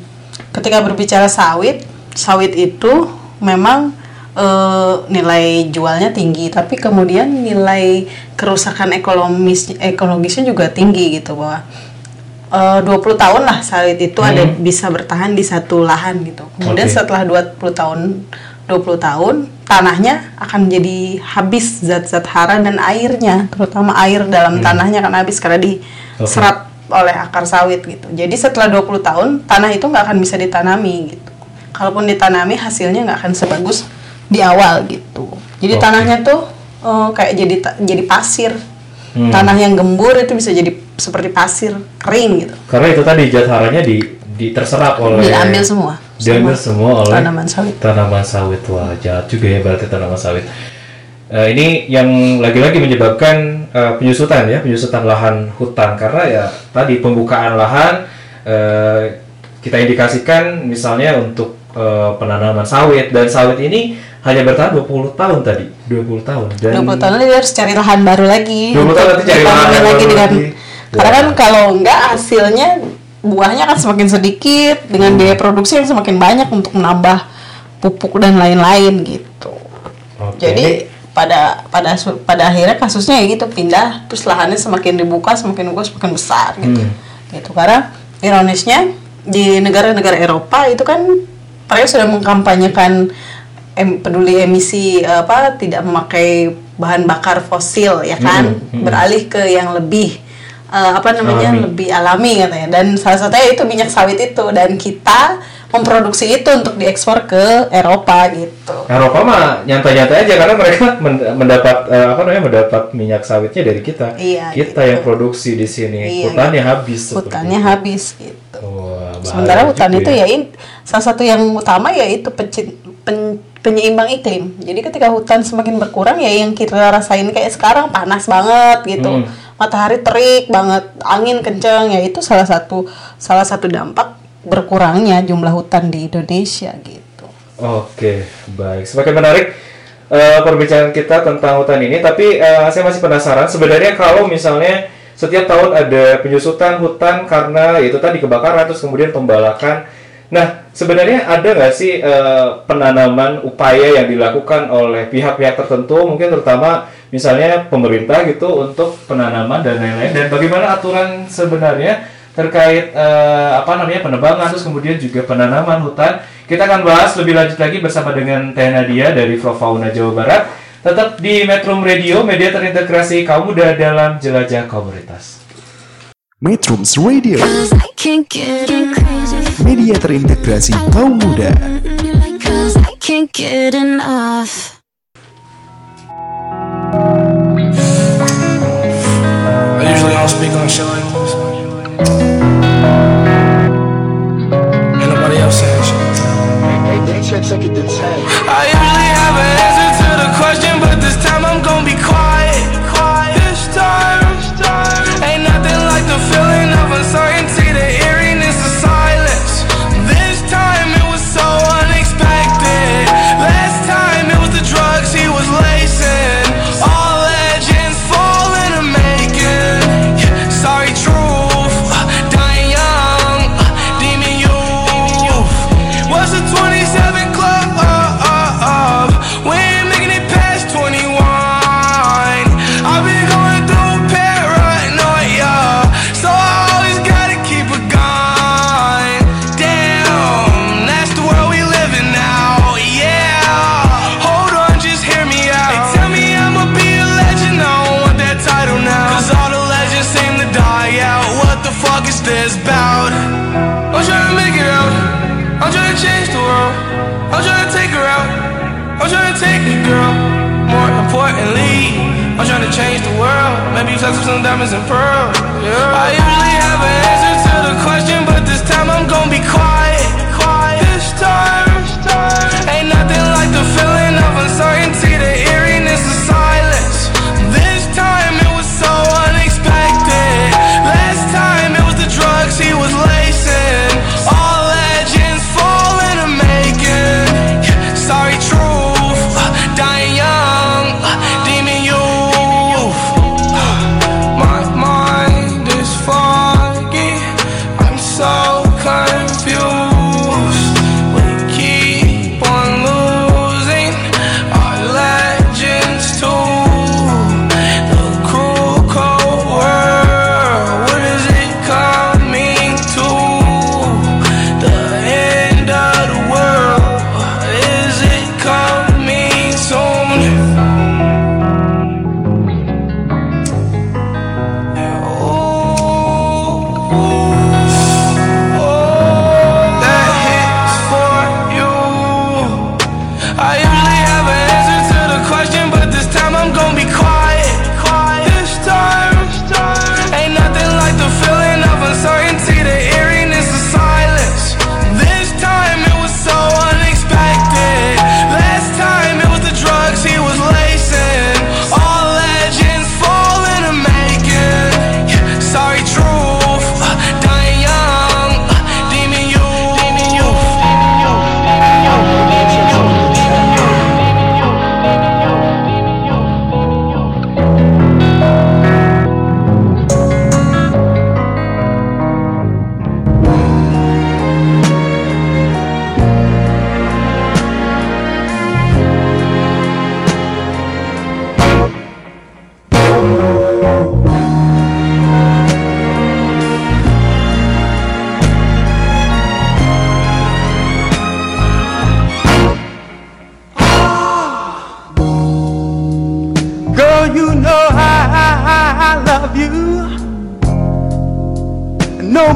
[SPEAKER 6] ketika berbicara sawit sawit itu memang eh, nilai jualnya tinggi tapi kemudian nilai kerusakan ekonomis ekologisnya juga tinggi gitu bahwa eh, 20 tahun lah sawit itu ada bisa bertahan di satu lahan gitu. Kemudian
[SPEAKER 5] Oke.
[SPEAKER 6] setelah 20 tahun 20 tahun tanahnya akan jadi habis zat-zat hara dan airnya terutama air dalam tanahnya akan habis karena diserap oleh akar sawit gitu. Jadi setelah 20 tahun tanah itu nggak akan bisa ditanami gitu. Kalaupun ditanami hasilnya nggak akan sebagus di awal gitu. Jadi
[SPEAKER 5] Oke.
[SPEAKER 6] tanahnya tuh eh, kayak jadi jadi pasir.
[SPEAKER 5] Hmm.
[SPEAKER 6] tanah yang gembur itu bisa jadi seperti pasir kering gitu.
[SPEAKER 5] Karena itu tadi zat haranya di, di terserap oleh
[SPEAKER 6] diambil semua.
[SPEAKER 5] Diambil semua oleh
[SPEAKER 6] tanaman sawit.
[SPEAKER 5] tanaman sawit. Wah jahat juga ya berarti tanaman sawit. Eh, ini yang lagi-lagi menyebabkan eh, penyusutan ya penyusutan lahan hutan. Karena ya tadi pembukaan lahan eh, kita indikasikan misalnya untuk eh, penanaman sawit dan sawit ini hanya bertahan 20 tahun tadi 20 tahun dan
[SPEAKER 6] 20 tahun lagi dia harus cari lahan baru lagi
[SPEAKER 5] 20 tahun nanti cari lahan yang
[SPEAKER 6] lagi
[SPEAKER 5] baru
[SPEAKER 6] dengan
[SPEAKER 5] lagi.
[SPEAKER 6] karena kan kalau enggak hasilnya buahnya kan semakin sedikit dengan
[SPEAKER 5] Hmm.
[SPEAKER 6] biaya produksi yang semakin banyak untuk menambah pupuk dan lain-lain gitu
[SPEAKER 5] Oke.
[SPEAKER 6] jadi pada pada pada akhirnya kasusnya ya gitu pindah terus lahannya semakin dibuka semakin dibuka semakin besar gitu
[SPEAKER 5] Hmm.
[SPEAKER 6] gitu karena ironisnya di negara-negara Eropa itu kan mereka sudah mengkampanyekan em- peduli emisi apa tidak memakai bahan bakar fosil ya kan beralih ke yang lebih eh, apa namanya
[SPEAKER 5] Alami.
[SPEAKER 6] lebih alami katanya dan salah satunya itu minyak sawit itu dan kita memproduksi itu untuk diekspor ke Eropa gitu
[SPEAKER 5] Eropa mah nyantai-nyantai aja karena mereka men- mendapat eh, apa namanya mendapat minyak sawitnya dari kita.
[SPEAKER 6] Iya,
[SPEAKER 5] kita
[SPEAKER 6] gitu.
[SPEAKER 5] yang produksi di sini.
[SPEAKER 6] Iya,
[SPEAKER 5] Hutannya habis. seperti
[SPEAKER 6] hutannya habis gitu
[SPEAKER 5] bahaya
[SPEAKER 6] Sementara hutan itu ya in- salah satu yang utama yaitu pen- penyeimbang iklim. Jadi ketika hutan semakin berkurang ya yang kita rasain kayak sekarang panas banget gitu.
[SPEAKER 5] Hmm.
[SPEAKER 6] Matahari terik banget, angin kenceng ya itu salah satu salah satu dampak berkurangnya jumlah hutan di Indonesia gitu.
[SPEAKER 5] Oke, baik. Semakin menarik eh, perbincangan kita tentang hutan ini, tapi eh, saya masih penasaran sebenarnya kalau misalnya setiap tahun ada penyusutan hutan karena itu tadi kebakaran terus kemudian pembalakan. Nah, sebenarnya ada nggak sih eh, penanaman upaya yang dilakukan oleh pihak-pihak tertentu, mungkin terutama misalnya pemerintah gitu untuk penanaman dan lain-lain, dan bagaimana aturan sebenarnya terkait eh, apa namanya penebangan terus kemudian juga penanaman hutan. Kita akan bahas lebih lanjut lagi bersama dengan Teh Nadia dari Profauna Jawa Barat. Tetap di Metro Radio, media terintegrasi kaum muda dalam jelajah komunitas.
[SPEAKER 7] Metrums Radio, media terintegrasi kaum muda.
[SPEAKER 1] Cause I can't get enough.
[SPEAKER 3] I usually don't speak on shit like this. Ain't nobody else saying shit. I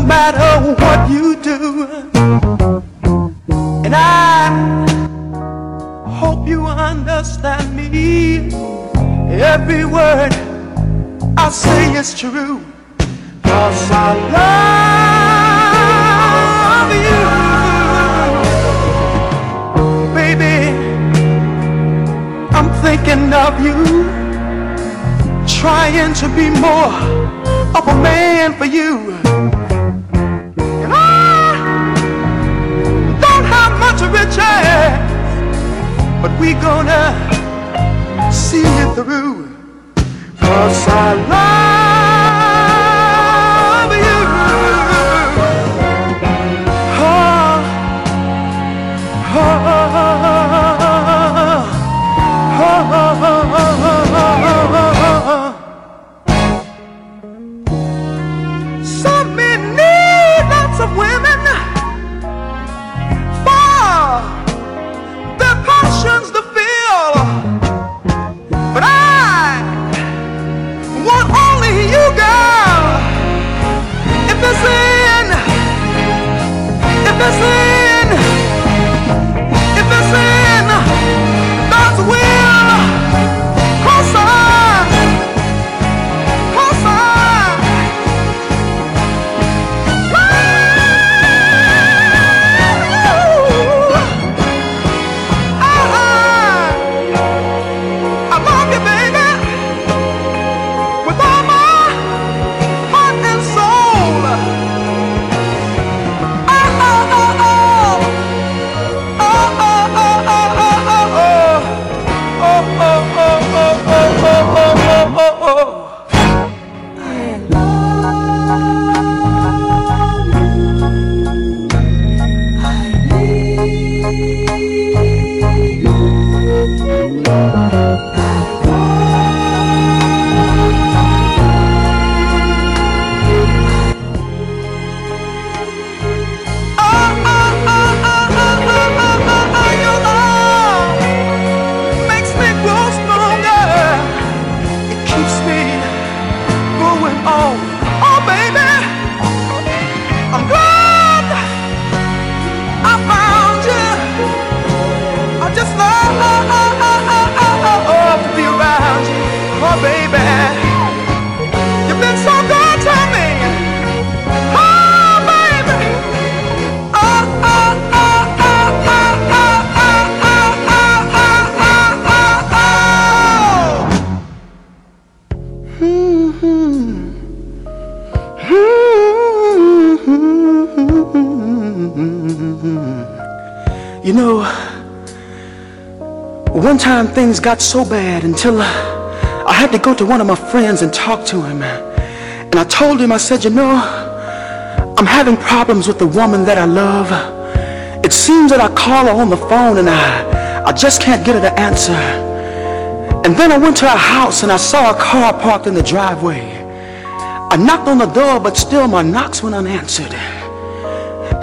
[SPEAKER 8] matter what you do. And I hope you understand me. Every word I say is true. Cause I love you. Baby, I'm thinking of you. Trying to be more of a man for you. Much riches, but we gonna see it through. Cause I love time things got so bad until uh, I had to go to one of my friends and talk to him. And I told him, I said, you know, I'm having problems with the woman that I love. It seems that I call her on the phone and I, I just can't get her to answer. And then I went to her house and I saw a car parked in the driveway. I knocked on the door, but still my knocks went unanswered.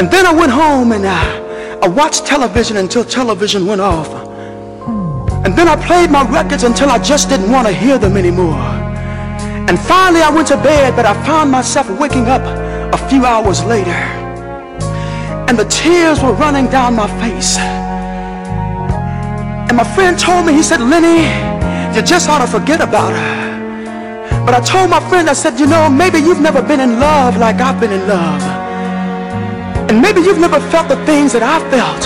[SPEAKER 8] And then I went home and I, I watched television until television went off. And then I played my records until I just didn't want to hear them anymore. And finally I went to bed, but I found myself waking up a few hours later. And the tears were running down my face. And my friend told me, he said, Lenny, you just ought to forget about her. But I told my friend, I said, you know, maybe you've never been in love like I've been in love. And maybe you've never felt the things that I felt.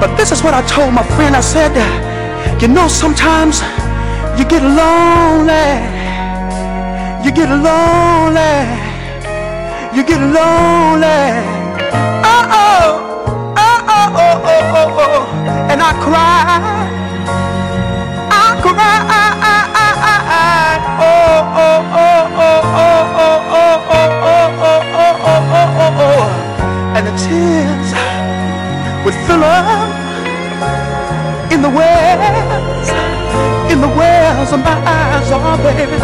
[SPEAKER 8] But this is what I told my friend. I said, you know, sometimes you get lonely. You get lonely. You get lonely. Oh, oh. Oh, oh, oh, oh, oh, oh. And I cry. I cry. Oh, oh, oh, oh, oh, oh, oh, oh, oh, oh, oh, oh, oh, oh, oh. And the tears would fill up in the wells, in the wells of my eyes, oh baby.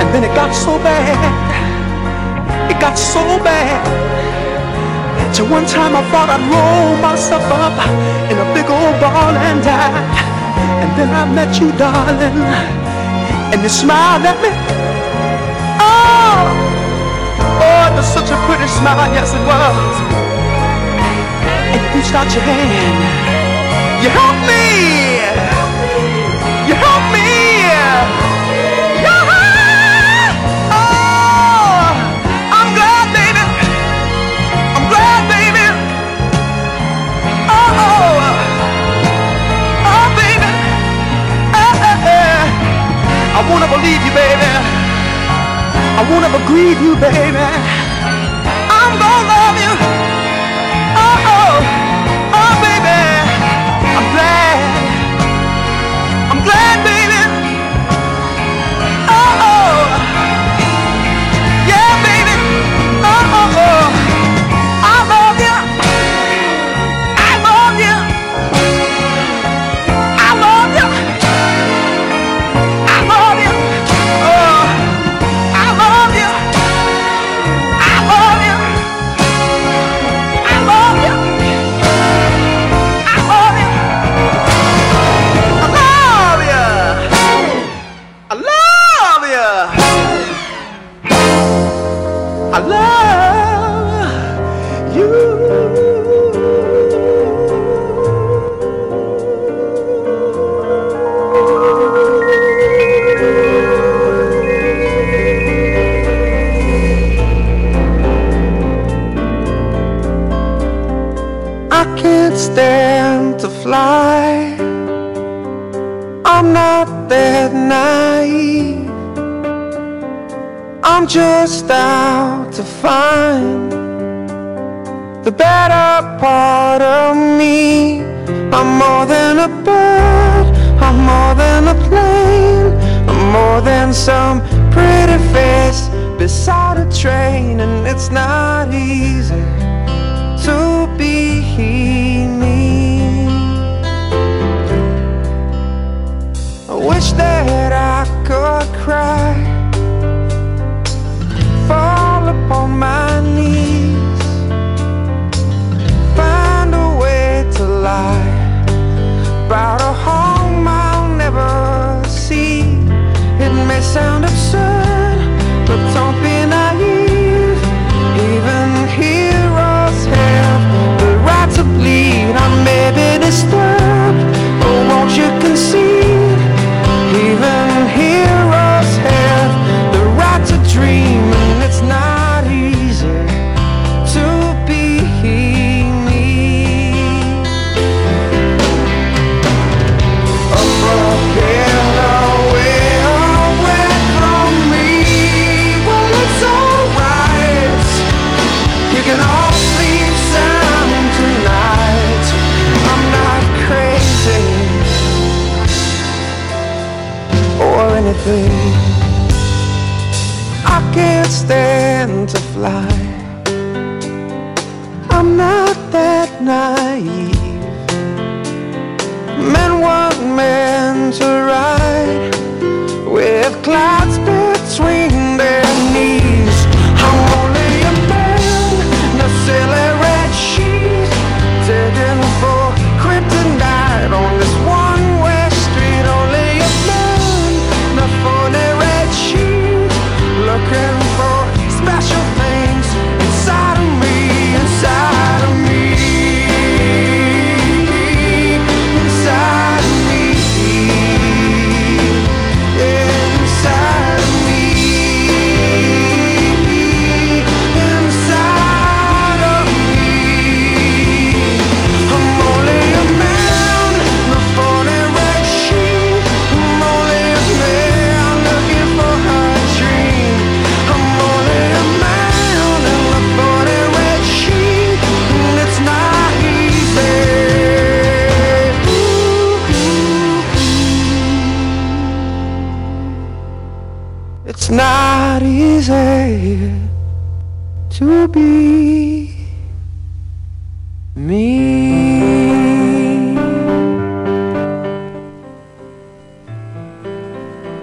[SPEAKER 8] And then it got so bad, it got so bad. To one time I thought I'd roll myself up in a big old ball and die. And then I met you, darling,
[SPEAKER 9] and you smiled at me. Oh, oh, it was such a pretty smile, yes it was. And you reached out your hand. You help me! You help me! Yeah! Oh! I'm glad, baby! I'm glad, baby! Oh! Oh, oh baby! I wanna believe you, baby! I wanna agree with you, baby! fly. I'm not that naive. I'm just out to find the better part of me. I'm more than a bird. I'm more than a plane. I'm more than some pretty face beside a train, and it's not easy to be me. cry, fall upon my knees, find a way to lie about a home I'll never see. It may sound absurd.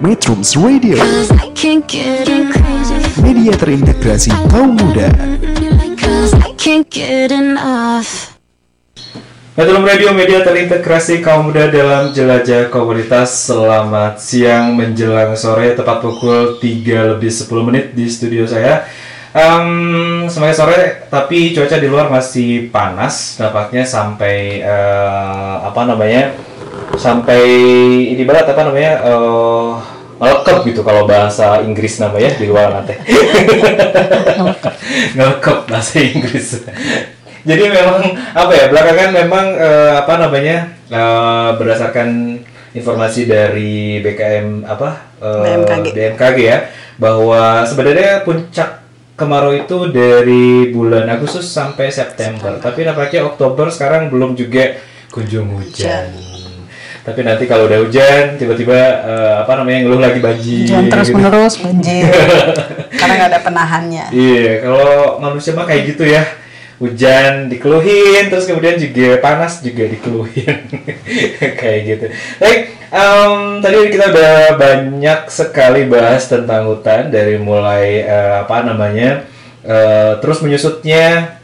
[SPEAKER 1] Metrums Radio. Media terintegrasi kaum muda.
[SPEAKER 5] Metrum Radio Media terintegrasi kaum muda dalam jelajah komunitas. Selamat siang menjelang sore tepat pukul 3 lebih 10 menit di studio saya. Um, Semuanya sore tapi cuaca di luar masih panas. Dapatnya sampai uh, apa namanya Sampai ini barat apa namanya uh, ngelekep gitu kalau bahasa Inggris namanya di luar nanti. Ngelekep bahasa Inggris. Jadi memang apa ya belakangan memang eh, apa namanya eh, berdasarkan informasi dari BKM apa eh,
[SPEAKER 6] BMKG.
[SPEAKER 5] BMKG ya bahwa sebenarnya puncak kemarau itu dari bulan Agustus sampai September. Tapi nampaknya Oktober sekarang belum juga kunjung hujan tapi nanti kalau udah hujan tiba-tiba eh, apa namanya ngeluh lagi banjir
[SPEAKER 6] Hujan terus
[SPEAKER 5] gitu.
[SPEAKER 6] menerus banjir (laughs) karena nggak ada penahannya.
[SPEAKER 5] Iya, kalau manusia mah kayak gitu ya. Hujan dikeluhin, terus kemudian juga panas juga dikeluhin. (laughs) kayak gitu. Baik, em, tadi kita udah banyak sekali bahas tentang hutan dari mulai eh, apa namanya eh, terus menyusutnya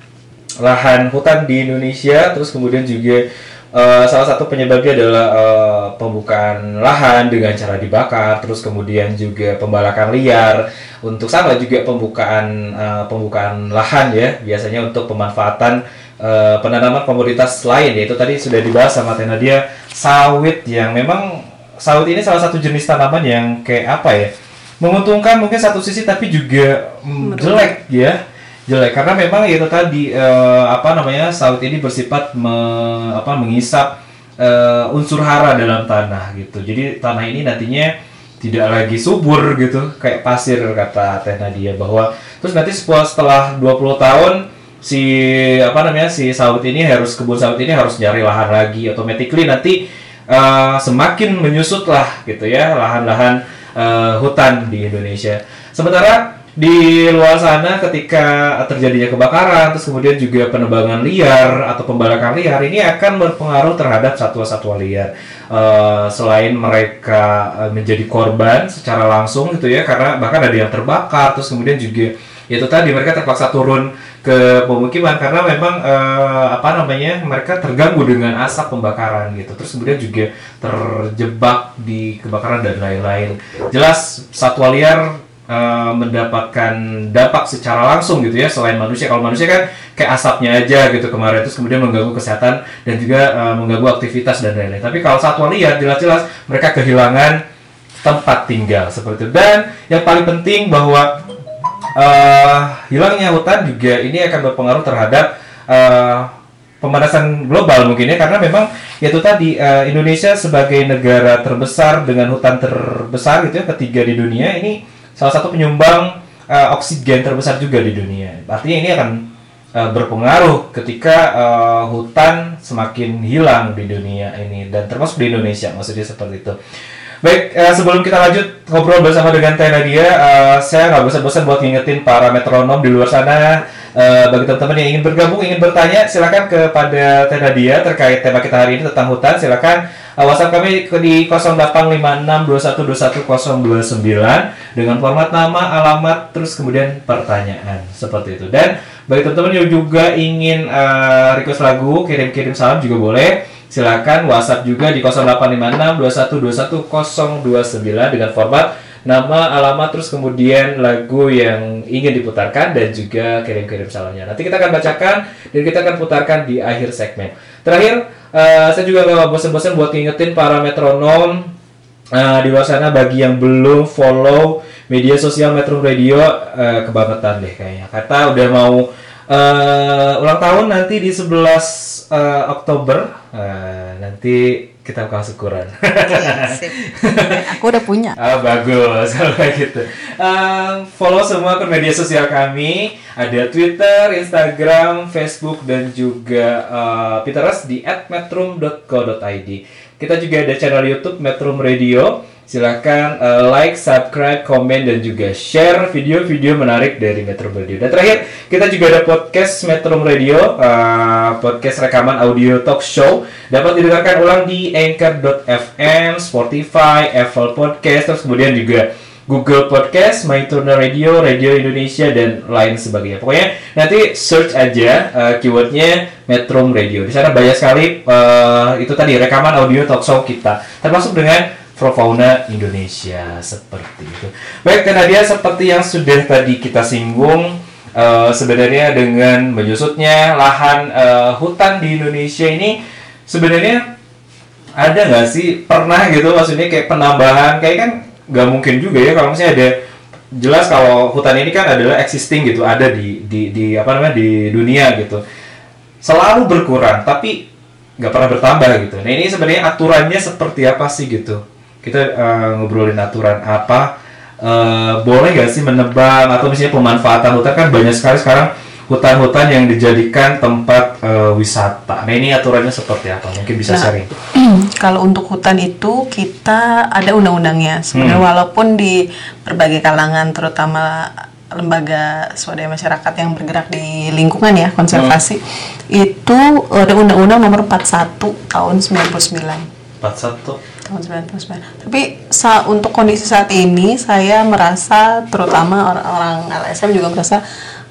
[SPEAKER 5] lahan hutan di Indonesia, terus kemudian juga eh, salah satu penyebabnya adalah eh, pembukaan lahan dengan cara dibakar, terus kemudian juga pembalakan liar, untuk sama juga pembukaan eh, pembukaan lahan ya, biasanya untuk pemanfaatan eh, penanaman komoditas lain. Yaitu tadi sudah dibahas sama Teh Nadia sawit yang memang sawit ini salah satu jenis tanaman yang kayak apa ya menguntungkan mungkin satu sisi tapi juga mm, jelek ya jelek. Karena memang itu tadi eh, apa namanya sawit ini bersifat me- apa mengisap eh, unsur hara dalam tanah gitu. Jadi tanah ini nantinya tidak lagi subur gitu kayak pasir kata Teh Nadia bahwa terus nanti setelah setelah 20 tahun si apa namanya si sawit ini harus kebun sawit ini harus nyari lahan lagi automatically nanti eh, semakin menyusut lah gitu ya lahan-lahan eh, hutan di Indonesia. Sementara di luar sana ketika terjadinya kebakaran terus kemudian juga penebangan liar atau pembalakan liar ini akan berpengaruh terhadap satwa-satwa liar. Eh, selain mereka eh, menjadi korban secara langsung gitu ya karena bahkan ada yang terbakar terus kemudian juga ya itu tadi mereka terpaksa turun ke pemukiman karena memang eh, apa namanya mereka terganggu dengan asap pembakaran gitu. Terus kemudian juga terjebak di kebakaran dan lain-lain. Jelas satwa liar eh, mendapatkan dampak secara langsung gitu ya selain manusia. Kalau manusia kan kayak asapnya aja gitu kemarin terus kemudian mengganggu kesehatan dan juga eh, mengganggu aktivitas dan lain-lain. Tapi kalau satwa liar jelas-jelas mereka kehilangan tempat tinggal seperti itu. Dan yang paling penting bahwa eh, hilangnya hutan juga ini akan berpengaruh terhadap eh, pemanasan global mungkin ya. Karena memang yaitu tadi eh, Indonesia sebagai negara terbesar dengan hutan terbesar gitu ya ketiga di dunia ini salah satu penyumbang eh, oksigen terbesar juga di dunia artinya ini akan eh, berpengaruh ketika eh, hutan semakin hilang di dunia ini dan termasuk di Indonesia maksudnya seperti itu Baik, eh, sebelum kita lanjut ngobrol bersama dengan Teh Nadia, eh, saya nggak bosan-bosan buat ngingetin para metronom di luar sana. eh, bagi teman-teman yang ingin bergabung, ingin bertanya, silakan kepada Teh Nadia terkait tema kita hari ini tentang hutan. Silakan WhatsApp kami di 0856212129 dengan format nama, alamat, terus kemudian pertanyaan seperti itu. Dan bagi teman-teman yang juga ingin eh, request lagu, kirim-kirim salam juga boleh silakan WhatsApp juga di 085621211029 dengan format nama, alamat, terus kemudian lagu yang ingin diputarkan dan juga kirim-kirim salamnya. Nanti kita akan bacakan dan kita akan putarkan di akhir segmen. Terakhir, eh, saya juga nggak bosan-bosan buat ngingetin para metronom eh, di luar sana bagi yang belum follow media sosial Metro Radio eh, kebangetan deh kayaknya. Kata udah mau eh, ulang tahun nanti di 11 eh, Oktober. Eh, nanti kita bakal syukuran.
[SPEAKER 6] Sip. Aku udah punya.
[SPEAKER 5] Ah bagus (laughs) kalau kayak gitu. Eh, follow semua akun media sosial kami. Ada Twitter, Instagram, Facebook dan juga eh, Pinterest di @metrum.co.id. Kita juga ada channel YouTube Metrum Radio. Silahkan eh, like, subscribe, komen, dan juga share video-video menarik dari Metro Radio. Dan terakhir, kita juga ada podcast Metro Radio, eh, podcast rekaman audio talk show. Dapat didengarkan ulang di Anchor.fm, Spotify, Apple Podcast, terus kemudian juga Google Podcast, MyTuner Radio, Radio Indonesia dan lain sebagainya. Pokoknya nanti search aja uh, keywordnya Metro Radio. Di sana banyak sekali uh, itu tadi rekaman audio talkshow kita, termasuk dengan Profauna Indonesia seperti itu. Baik, dan Nadia seperti yang sudah tadi kita singgung eh, sebenarnya dengan menyusutnya lahan eh, hutan di Indonesia ini sebenarnya ada nggak sih pernah gitu maksudnya kayak penambahan kayak kan nggak mungkin juga ya kalau misalnya ada jelas kalau hutan ini kan adalah existing gitu ada di di di apa namanya di dunia gitu selalu berkurang tapi nggak pernah bertambah gitu. Nah ini sebenarnya aturannya seperti apa sih gitu? Kita eh, ngobrolin aturan apa? Eh, boleh nggak sih menebang atau misalnya pemanfaatan hutan kan banyak sekali sekarang hutan-hutan yang dijadikan tempat eh, wisata. Nah ini aturannya seperti apa? Mungkin bisa
[SPEAKER 6] Nah,
[SPEAKER 5] sharing. (clears throat)
[SPEAKER 6] kalau untuk hutan itu kita ada undang-undangnya sebenarnya
[SPEAKER 5] Hmm.
[SPEAKER 6] walaupun di berbagai kalangan terutama lembaga swadaya masyarakat yang bergerak di lingkungan ya konservasi itu ada undang-undang nomor 41 tahun 99
[SPEAKER 5] 41.
[SPEAKER 6] tahun 99 tapi sa untuk kondisi saat ini saya merasa terutama orang-orang LSM juga merasa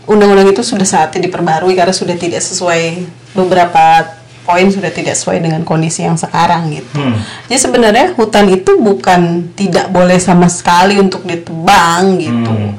[SPEAKER 6] undang-undang itu sudah saatnya diperbarui karena sudah tidak sesuai beberapa poin sudah tidak sesuai dengan kondisi yang sekarang gitu.
[SPEAKER 5] Hmm.
[SPEAKER 6] Jadi sebenarnya hutan itu bukan tidak boleh sama sekali untuk ditebang gitu.
[SPEAKER 5] Hmm.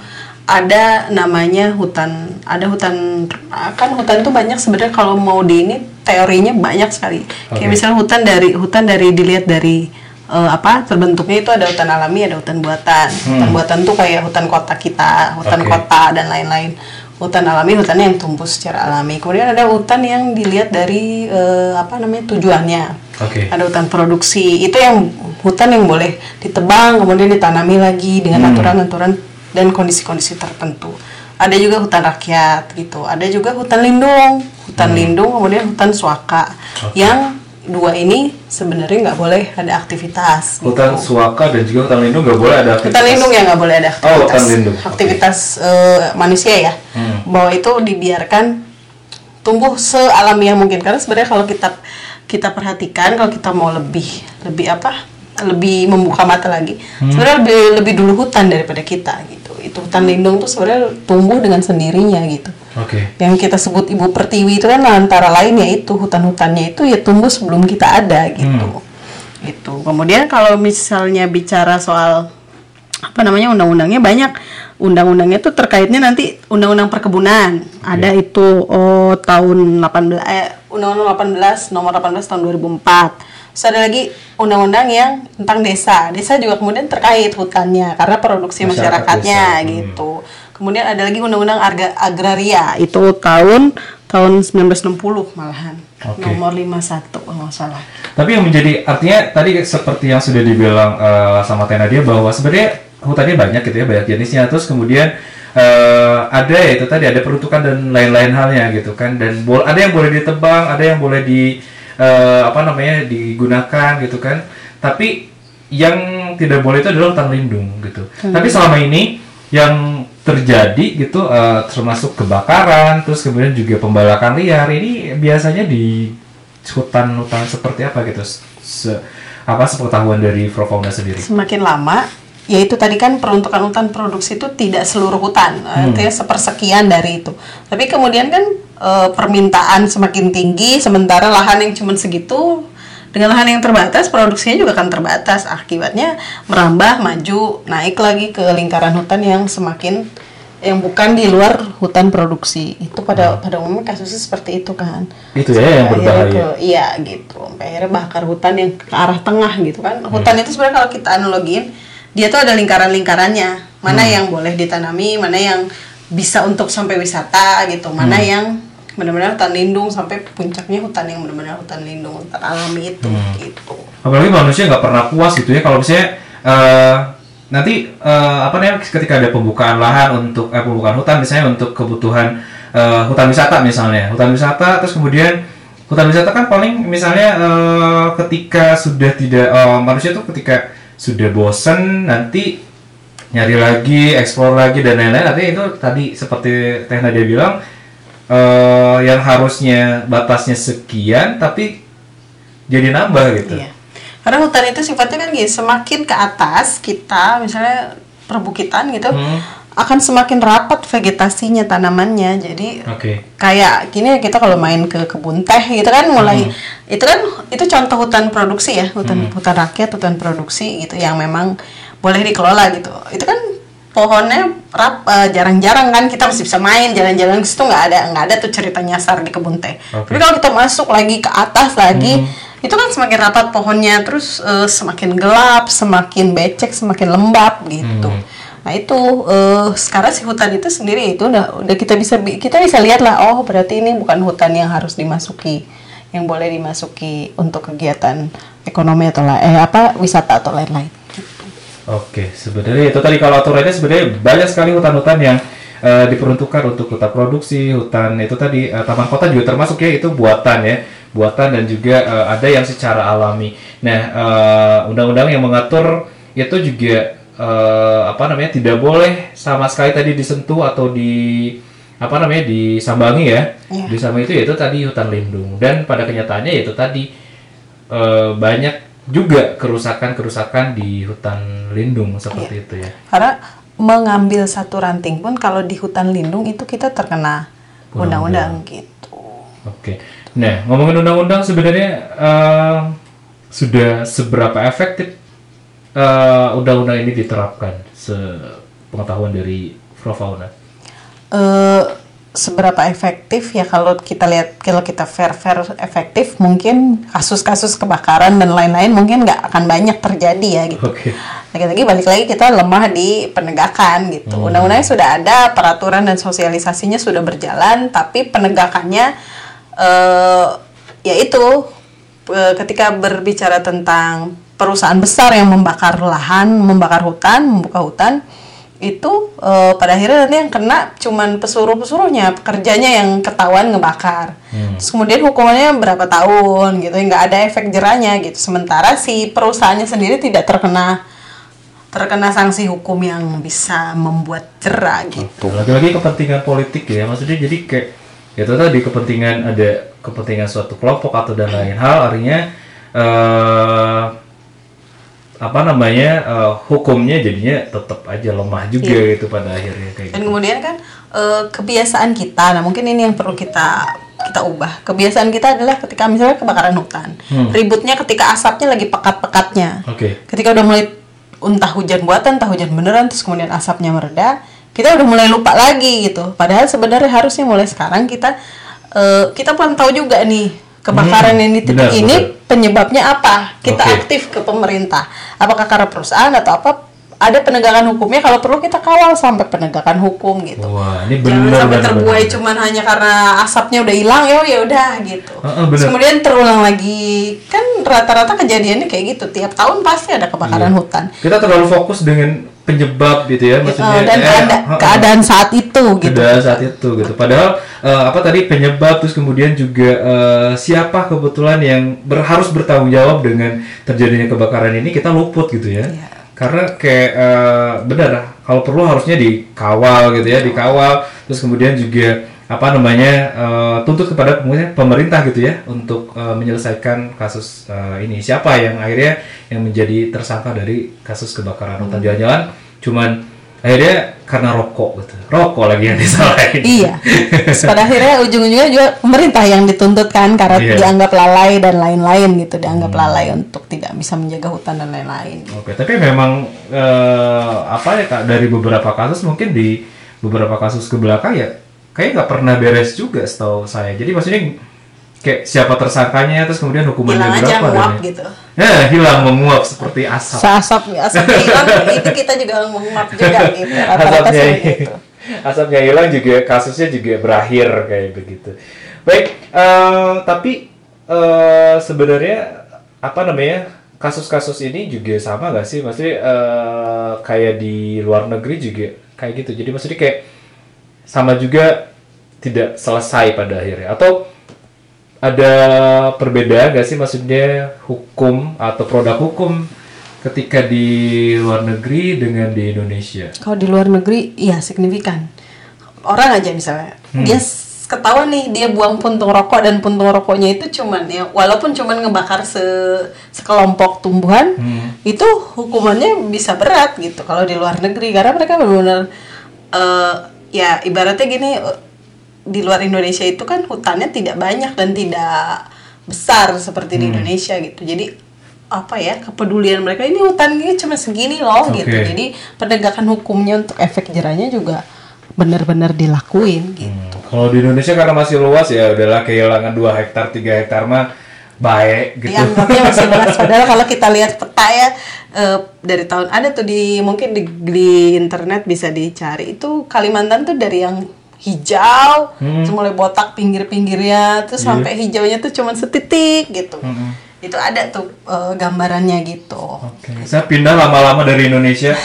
[SPEAKER 6] Ada namanya hutan, ada hutan kan hutan itu banyak sebenarnya kalau mau di ini teorinya banyak sekali. Kayak
[SPEAKER 5] Oke.
[SPEAKER 6] misalnya hutan dari hutan dari dilihat dari eh, apa terbentuknya itu ada hutan alami, ada hutan buatan. Hutan buatan tuh kayak hutan kota kita, hutan
[SPEAKER 5] Oke.
[SPEAKER 6] kota dan lain-lain. Hutan alami hutan yang tumbuh secara alami. Kemudian ada hutan yang dilihat dari eh, apa namanya tujuannya.
[SPEAKER 5] Oke.
[SPEAKER 6] Ada hutan produksi. Itu yang hutan yang boleh ditebang kemudian ditanami lagi dengan
[SPEAKER 5] Hmm.
[SPEAKER 6] Dan kondisi-kondisi tertentu. Ada juga hutan rakyat gitu. Ada juga hutan lindung, hutan lindung kemudian hutan suaka.
[SPEAKER 5] Hmm. Oke.
[SPEAKER 6] Yang dua ini sebenarnya nggak boleh ada aktivitas.
[SPEAKER 5] Hutan
[SPEAKER 6] gitu.
[SPEAKER 5] suaka dan juga hutan lindung nggak boleh ada aktivitas.
[SPEAKER 6] Hutan lindung ya nggak boleh ada aktivitas.
[SPEAKER 5] Oh, hutan lindung.
[SPEAKER 6] Aktivitas eh, manusia ya.
[SPEAKER 5] Hmm.
[SPEAKER 6] Bahwa itu dibiarkan tumbuh sealamiah mungkin karena sebenarnya kalau kita kita perhatikan kalau kita mau lebih lebih apa lebih membuka mata lagi
[SPEAKER 5] Hmm.
[SPEAKER 6] sebenarnya lebih lebih dulu hutan daripada kita gitu itu hutan lindung tuh sebenarnya tumbuh dengan sendirinya gitu.
[SPEAKER 5] Oke.
[SPEAKER 6] yang kita sebut ibu pertiwi itu kan antara lain yaitu hutan-hutannya itu ya tumbuh sebelum kita ada gitu. Itu kemudian kalau misalnya bicara soal apa namanya undang-undangnya banyak undang-undangnya itu terkaitnya nanti undang-undang perkebunan. Ada itu oh, tahun 18 eh undang-undang 18 nomor 18 tahun 2004 Terus ada lagi undang-undang yang tentang desa. Desa juga kemudian terkait hutannya karena produksi
[SPEAKER 5] Masyarakat
[SPEAKER 6] masyarakatnya
[SPEAKER 5] desa, hmm.
[SPEAKER 6] gitu. Kemudian ada lagi undang-undang agraria. Itu tahun tahun 1960 malahan.
[SPEAKER 5] Oke.
[SPEAKER 6] nomor 51 kalau nggak salah.
[SPEAKER 5] Tapi yang menjadi artinya tadi seperti yang sudah dibilang eh, sama Tena dia bahwa sebenarnya hutannya banyak gitu ya banyak jenisnya. Terus kemudian eh, ada ya itu tadi ada peruntukan dan lain-lain halnya gitu kan. Dan bol- ada yang boleh ditebang ada yang boleh di eh, apa namanya digunakan gitu kan. Tapi yang tidak boleh itu adalah hutan lindung gitu. Tapi selama ini yang terjadi gitu eh, termasuk kebakaran terus kemudian juga pembalakan liar ini biasanya di hutan-hutan seperti apa gitu? Se apa sepengetahuan dari Profauna sendiri?
[SPEAKER 6] Semakin lama yaitu tadi kan peruntukan hutan produksi itu tidak seluruh hutan artinya sepersekian dari itu. Tapi kemudian kan eh, permintaan semakin tinggi sementara lahan yang cuma segitu dengan lahan yang terbatas produksinya juga akan terbatas. Akibatnya merambah maju naik lagi ke lingkaran hutan yang semakin yang bukan di luar hutan produksi. Itu pada pada umumnya kasusnya seperti itu kan.
[SPEAKER 5] Itu ya yang berbahaya.
[SPEAKER 6] ke- iya gitu. Akhirnya bakar hutan yang ke arah tengah gitu kan. Hutan itu sebenarnya kalau kita analogiin dia tuh ada lingkaran-lingkarannya. Mana yang boleh ditanami mana yang bisa untuk sampai wisata gitu. Mana yang benar-benar hutan lindung sampai puncaknya hutan yang benar-benar hutan lindung hutan alami itu gitu.
[SPEAKER 5] Apalagi manusia nggak pernah puas gitu ya. Kalau misalnya eh, nanti eh, apa namanya ketika ada pembukaan lahan untuk eh, pembukaan hutan misalnya untuk kebutuhan eh, hutan wisata misalnya. Hutan wisata terus kemudian hutan wisata kan paling misalnya eh, ketika sudah tidak eh, manusia tuh ketika sudah bosen nanti nyari lagi eksplor lagi dan lain-lain artinya itu tadi seperti Teh Nadia bilang eh, yang harusnya batasnya sekian tapi jadi nambah gitu
[SPEAKER 6] Iya. Karena hutan itu sifatnya kan gini, semakin ke atas kita misalnya perbukitan gitu
[SPEAKER 5] Hmm.
[SPEAKER 6] Akan semakin rapat vegetasinya tanamannya. Jadi
[SPEAKER 5] Oke.
[SPEAKER 6] kayak gini kita kalau main ke kebun teh gitu kan mulai
[SPEAKER 5] Hmm.
[SPEAKER 6] itu kan itu contoh hutan produksi ya hutan hutan rakyat hutan produksi gitu yang memang boleh dikelola gitu. Itu kan pohonnya rap eh, jarang-jarang kan kita masih bisa main jalan-jalan situ nggak ada nggak ada tuh cerita nyasar di kebun teh.
[SPEAKER 5] Oke.
[SPEAKER 6] tapi kalau kita masuk lagi ke atas lagi itu kan semakin rapat pohonnya terus eh, semakin gelap semakin becek semakin lembab gitu nah itu eh, sekarang si hutan itu sendiri itu udah udah kita bisa bi- kita bisa lihat lah oh berarti ini bukan hutan yang harus dimasuki yang boleh dimasuki untuk kegiatan ekonomi atau la- eh apa wisata atau lain-lain
[SPEAKER 5] Oke, sebenarnya itu tadi kalau aturannya sebenarnya banyak sekali hutan-hutan yang eh, diperuntukkan untuk hutan produksi, hutan itu tadi eh, taman kota juga termasuk ya itu buatan ya, buatan dan juga eh, ada yang secara alami. Nah, undang-undang yang mengatur itu juga eh, apa namanya tidak boleh sama sekali tadi disentuh atau di apa namanya disambangi ya,
[SPEAKER 6] Iya.
[SPEAKER 5] disambangi itu yaitu tadi hutan lindung dan pada kenyataannya yaitu tadi eh, banyak juga kerusakan-kerusakan di hutan lindung seperti itu ya.
[SPEAKER 6] karena mengambil satu ranting pun kalau di hutan lindung itu kita terkena undang-undang gitu
[SPEAKER 5] Oke. Nah, ngomongin undang-undang sebenarnya eh, sudah seberapa efektif eh, undang-undang ini diterapkan sepengetahuan dari Prof. Fauna?
[SPEAKER 6] eh seberapa efektif ya kalau kita lihat kalau kita fair fair efektif mungkin kasus-kasus kebakaran dan lain-lain mungkin nggak akan banyak terjadi ya gitu.
[SPEAKER 5] Oke.
[SPEAKER 6] Lagi-lagi balik lagi kita lemah di penegakan gitu. Undang-undangnya sudah ada, peraturan dan sosialisasinya sudah berjalan, tapi penegakannya itu eh, ketika berbicara tentang perusahaan besar yang membakar lahan, membakar hutan, membuka hutan itu eh, pada akhirnya nanti yang kena cuman pesuruh-pesuruhnya, pekerjanya yang ketahuan ngebakar. Terus kemudian hukumannya berapa tahun gitu, nggak ada efek jerahnya gitu. Sementara si perusahaannya sendiri tidak terkena terkena sanksi hukum yang bisa membuat jerah gitu.
[SPEAKER 5] Lagi-lagi kepentingan politik ya, maksudnya jadi kayak itu tadi kepentingan ada kepentingan suatu kelompok atau dan lain hal, artinya eh apa namanya eh, hukumnya jadinya tetap aja lemah juga gitu pada akhirnya kayak
[SPEAKER 6] Dan
[SPEAKER 5] gitu.
[SPEAKER 6] kemudian kan eh, kebiasaan kita, nah mungkin ini yang perlu kita kita ubah. Kebiasaan kita adalah ketika misalnya kebakaran hutan, ributnya ketika asapnya lagi pekat-pekatnya.
[SPEAKER 5] Oke.
[SPEAKER 6] Ketika udah mulai entah hujan buatan, entah hujan beneran, terus kemudian asapnya mereda, kita udah mulai lupa lagi gitu. Padahal sebenarnya harusnya mulai sekarang kita eh, kita tahu juga nih kebakaran
[SPEAKER 5] Hmm,
[SPEAKER 6] yang di titik
[SPEAKER 5] benar,
[SPEAKER 6] ini
[SPEAKER 5] benar.
[SPEAKER 6] penyebabnya apa. Kita
[SPEAKER 5] Oke.
[SPEAKER 6] aktif ke pemerintah. Apakah karena perusahaan atau apa? Ada penegakan hukumnya kalau perlu kita kawal sampai penegakan hukum gitu.
[SPEAKER 5] Wah, ini
[SPEAKER 6] Jangan
[SPEAKER 5] benar
[SPEAKER 6] sampai
[SPEAKER 5] benar,
[SPEAKER 6] terbuai
[SPEAKER 5] benar.
[SPEAKER 6] cuman hanya karena asapnya udah hilang ya ya udah gitu.
[SPEAKER 5] Benar.
[SPEAKER 6] Kemudian terulang lagi kan rata-rata kejadiannya kayak gitu tiap tahun pasti ada kebakaran
[SPEAKER 5] Iya.
[SPEAKER 6] hutan.
[SPEAKER 5] Kita terlalu fokus dengan penyebab gitu ya, maksudnya
[SPEAKER 6] Eh, dan
[SPEAKER 5] eh,
[SPEAKER 6] keada-
[SPEAKER 5] heeh.
[SPEAKER 6] keadaan saat itu gitu.
[SPEAKER 5] Keadaan saat itu gitu. Padahal eh, apa tadi penyebab terus kemudian juga eh, siapa kebetulan yang ber- harus bertanggung jawab dengan terjadinya kebakaran ini kita luput gitu ya.
[SPEAKER 6] Iya.
[SPEAKER 5] Karena kayak eh, benar kalau perlu harusnya dikawal gitu ya, dikawal terus kemudian juga apa namanya eh, tuntut kepada pemerintah- pemerintah gitu ya untuk eh, menyelesaikan kasus eh, ini. Siapa yang akhirnya yang menjadi tersangka dari kasus kebakaran hutan jangan-jangan cuman akhirnya karena rokok gitu. Rokok lagi yang disalahin. (laughs)
[SPEAKER 6] Iya. Terus pada akhirnya ujung-ujungnya juga pemerintah yang dituntut kan karena
[SPEAKER 5] Iya.
[SPEAKER 6] dianggap lalai dan lain-lain gitu, dianggap lalai untuk tidak bisa menjaga hutan dan lain-lain.
[SPEAKER 5] Oke, tapi memang eh, apa ya kak dari beberapa kasus mungkin di beberapa kasus ke belakang ya kayak nggak pernah beres juga setahu saya. Jadi maksudnya kayak siapa tersangkanya terus kemudian hukumannya
[SPEAKER 6] Hilang aja
[SPEAKER 5] berapa
[SPEAKER 6] nguap
[SPEAKER 5] dan-
[SPEAKER 6] gitu.
[SPEAKER 5] Ya, hilang menguap seperti asap.
[SPEAKER 6] Asap asap hilang (laughs) itu kita juga menguap juga (laughs) gitu.
[SPEAKER 5] Asapnya,
[SPEAKER 6] gitu.
[SPEAKER 5] asapnya hilang juga kasusnya juga berakhir kayak begitu. Baik, eh, tapi eh, sebenarnya apa namanya kasus-kasus ini juga sama gak sih? Maksudnya eh, kayak di luar negeri juga kayak gitu. Jadi maksudnya kayak sama juga tidak selesai pada akhirnya atau ada perbedaan gak sih maksudnya hukum atau produk hukum ketika di luar negeri dengan di Indonesia?
[SPEAKER 6] Kalau di luar negeri, iya signifikan. Orang aja misalnya,
[SPEAKER 5] Hmm.
[SPEAKER 6] dia ketahuan nih dia buang puntung rokok dan puntung rokoknya itu cuman ya walaupun cuman ngebakar se sekelompok tumbuhan itu hukumannya bisa berat gitu kalau di luar negeri karena mereka benar-benar eh, ya ibaratnya gini di luar Indonesia itu kan hutannya tidak banyak dan tidak besar seperti di Indonesia gitu. Jadi apa ya kepedulian mereka ini hutan ini cuma segini loh gitu.
[SPEAKER 5] Oke.
[SPEAKER 6] jadi penegakan hukumnya untuk efek jerahnya juga benar-benar dilakuin gitu.
[SPEAKER 5] Kalau di Indonesia karena masih luas ya udahlah kehilangan 2 hektar 3 hektar mah baik gitu.
[SPEAKER 6] dianggapnya masih (laughs) luas. Padahal kalau kita lihat peta ya eh, dari tahun ada tuh di mungkin di, di internet bisa dicari. Itu Kalimantan tuh dari yang hijau terus mulai botak pinggir-pinggirnya terus sampai hijaunya tuh cuman setitik gitu itu ada tuh eh, gambarannya gitu
[SPEAKER 5] Oke, saya pindah lama-lama dari Indonesia.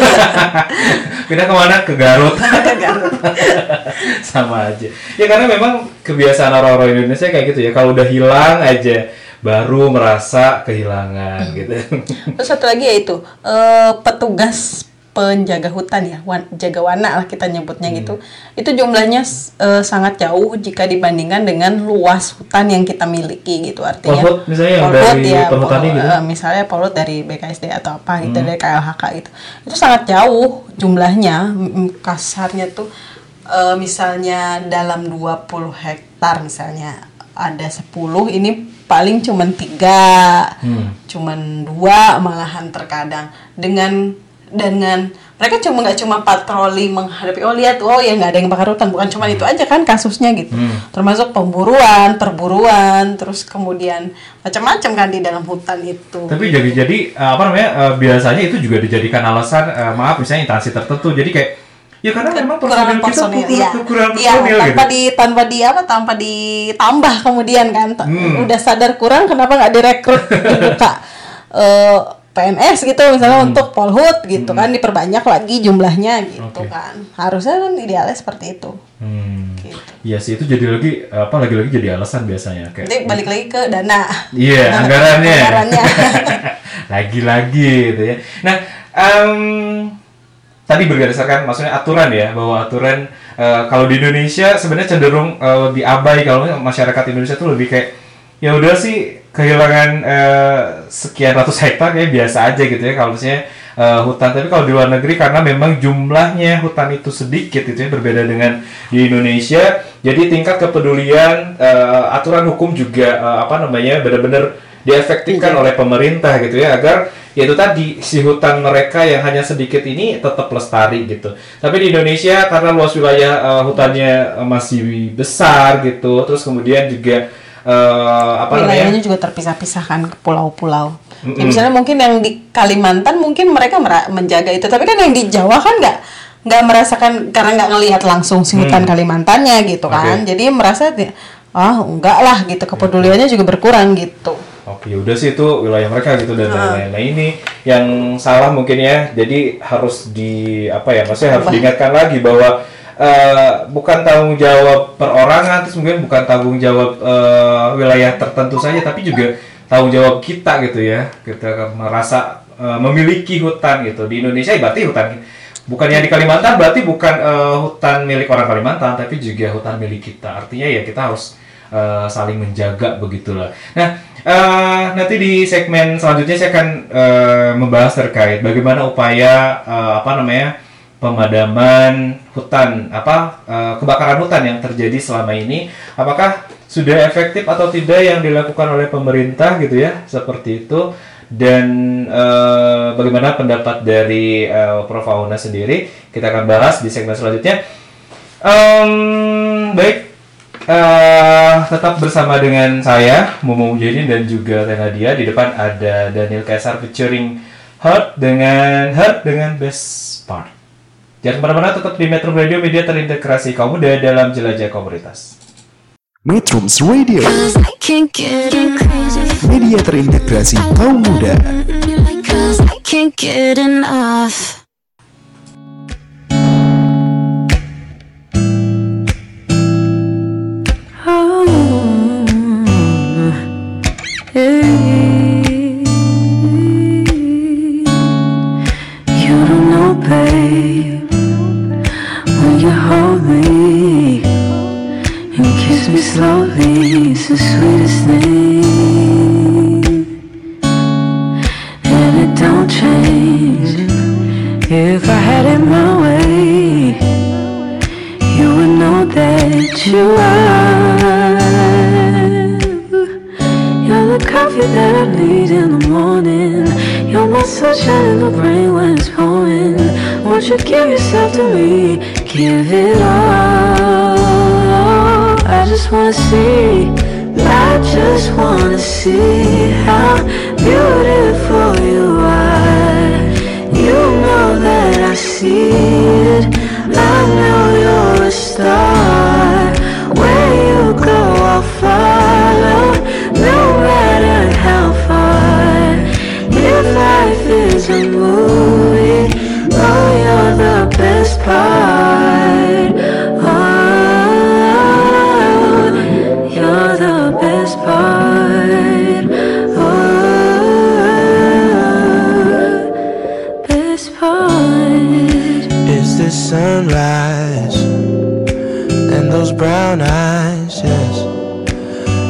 [SPEAKER 5] (laughs) pindah ke mana? Ke Garut. (laughs) (laughs) Sama aja. Ya karena memang kebiasaan orang-orang Indonesia kayak gitu ya. Kalau udah hilang aja, baru merasa kehilangan gitu.
[SPEAKER 6] Terus satu lagi yaitu eh, petugas penjaga hutan ya, wan- jaga wana lah kita nyebutnya gitu. Itu jumlahnya eh, sangat jauh jika dibandingkan dengan luas hutan yang kita miliki gitu artinya.
[SPEAKER 5] Polhut misalnya yang
[SPEAKER 6] Polhut
[SPEAKER 5] dari
[SPEAKER 6] ya, pol-
[SPEAKER 5] gitu?
[SPEAKER 6] eh, misalnya polhut dari BKSD atau apa gitu dari KLHK gitu. Itu sangat jauh jumlahnya. Kasarnya tuh eh, misalnya dalam 20 hektar misalnya ada 10 ini paling cuman tiga cuman dua malahan terkadang dengan dengan mereka cuma nggak cuma patroli menghadapi oh lihat oh ya nggak ada yang bakar hutan bukan cuma itu aja kan kasusnya gitu termasuk pemburuan perburuan terus kemudian macam-macam kan di dalam hutan itu
[SPEAKER 5] Tapi jadi-jadi eh, apa namanya eh, biasanya itu juga dijadikan alasan eh, maaf misalnya instansi tertentu. Jadi kayak ya karena memang personil kita
[SPEAKER 6] personil
[SPEAKER 5] kurang-
[SPEAKER 6] ya. Iya,
[SPEAKER 5] personil
[SPEAKER 6] tanpa
[SPEAKER 5] gitu.
[SPEAKER 6] di tanpa di apa tanpa ditambah kemudian kan
[SPEAKER 5] Hmm.
[SPEAKER 6] udah sadar kurang kenapa nggak direkrut dibuka (laughs) eh, PNS gitu misalnya
[SPEAKER 5] Hmm.
[SPEAKER 6] untuk Polhut gitu kan diperbanyak lagi jumlahnya gitu kan harusnya kan idealnya seperti itu
[SPEAKER 5] Hmm.
[SPEAKER 6] gitu.
[SPEAKER 5] Iya sih itu jadi lagi apa lagi-lagi jadi alasan biasanya kayak
[SPEAKER 6] Nanti balik lagi ke dana
[SPEAKER 5] Iya, anggarannya.
[SPEAKER 6] Anggarannya. (laughs)
[SPEAKER 5] Lagi-lagi gitu ya. Nah, em, tadi berdasarkan maksudnya aturan ya, bahwa aturan eh, kalau di Indonesia sebenarnya cenderung eh, lebih abai kalau masyarakat Indonesia tuh lebih kayak ya udah sih kehilangan eh, sekian ratus hektar kayak biasa aja gitu ya kalau misalnya eh, hutan. Tapi kalau di luar negeri karena memang jumlahnya hutan itu sedikit gitu ya berbeda dengan di Indonesia, jadi tingkat kepedulian eh, aturan hukum juga eh, apa namanya benar-benar diefektifkan oleh pemerintah gitu ya agar yaitu tadi si hutan mereka yang hanya sedikit ini tetap lestari gitu. Tapi di Indonesia karena luas wilayah eh, hutannya masih besar gitu, terus kemudian juga eh, apa namanya?
[SPEAKER 6] wilayahnya juga terpisah-pisahkan ke pulau-pulau. Ya, misalnya mungkin yang di Kalimantan mungkin mereka menjaga itu, tapi kan yang di Jawa kan nggak nggak merasakan karena nggak ngelihat langsung si hutan Kalimantannya gitu kan.
[SPEAKER 5] Oke.
[SPEAKER 6] Jadi merasa ah enggak lah gitu kepeduliannya juga berkurang gitu.
[SPEAKER 5] Oke, udah sih itu wilayah mereka gitu dan lain-lain. Nah ini yang salah mungkin ya. Jadi harus di apa ya? Maksudnya harus diingatkan lagi bahwa eh, bukan tanggung jawab perorangan, terus mungkin bukan tanggung jawab eh, wilayah tertentu saja, tapi juga tanggung jawab kita gitu ya. Kita merasa eh, memiliki hutan gitu di Indonesia. Berarti hutan bukan yang di Kalimantan, berarti bukan eh, hutan milik orang Kalimantan, tapi juga hutan milik kita. Artinya ya kita harus eh, saling menjaga begitulah. Nah, eh, nanti di segmen selanjutnya saya akan eh, membahas terkait bagaimana upaya eh, apa namanya pemadaman hutan, apa eh, kebakaran hutan yang terjadi selama ini. Apakah sudah efektif atau tidak yang dilakukan oleh pemerintah gitu ya, seperti itu. Dan eh, bagaimana pendapat dari eh, Prof. Auna sendiri, kita akan bahas di segmen selanjutnya. Em, baik, Eh, tetap bersama dengan saya Momo Mujahidin dan juga Teh Nadia di depan ada Daniel Kaisar featuring Heart dengan Heart dengan Best Part. Jangan ke mana-mana tetap di Metro Radio Media terintegrasi kaum muda dalam jelajah komunitas.
[SPEAKER 1] Metrums Radio,
[SPEAKER 4] Cause I can't get crazy.
[SPEAKER 1] media terintegrasi kaum muda.
[SPEAKER 4] Slowly. It's the sweetest thing, and it don't change. If I had it my way, you would know that you are. You're the coffee that I need in the morning. You're my sunshine in the rain when it's pouring. Won't you give yourself to me? Give it all. I just wanna see. I just wanna see how beautiful you are. You know that I see it. I know you're a star. Where you go, I'll follow. No matter how far. If life is a movie, oh, you're the best part.
[SPEAKER 2] Brown eyes? Yes,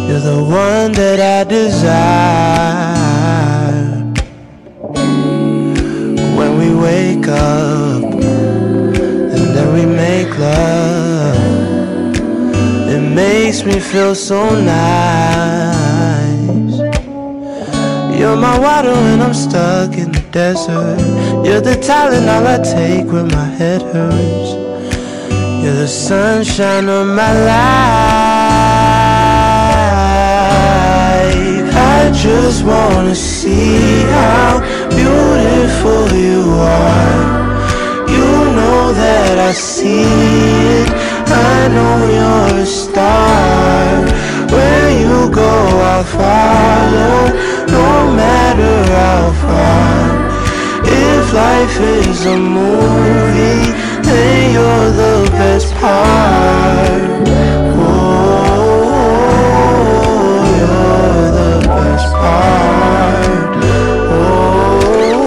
[SPEAKER 2] you're the one that I desire. When we wake up and then we make love, it makes me feel so nice. You're my water when I'm stuck in the desert. You're the Tylenol I take when my head hurts. You're the sunshine of my life. I just wanna see how beautiful you are. You know that I see it. I know you're a star. Where you go, I'll follow, no matter how far. If life is a movie, then you're the best part. Oh, you're the best part. Oh,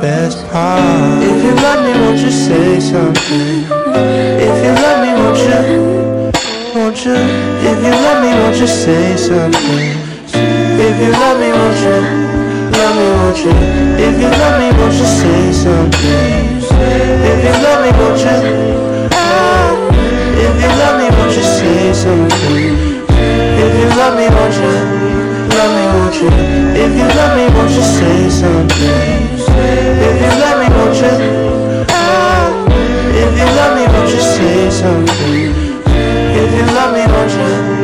[SPEAKER 2] best part. If you love me, won't you say something? If you love me, won't you? Won't you? If you love me, won't you say something? Love you? If you love me, won't you say something? If you love me, won't you? Ah, If you love me, won't you say something? If you love me, won't you? Love me, won't you? If you love me, won't you say something? If you love me, won't you? Ah, If you love me, won't you say something? If you love me, won't you?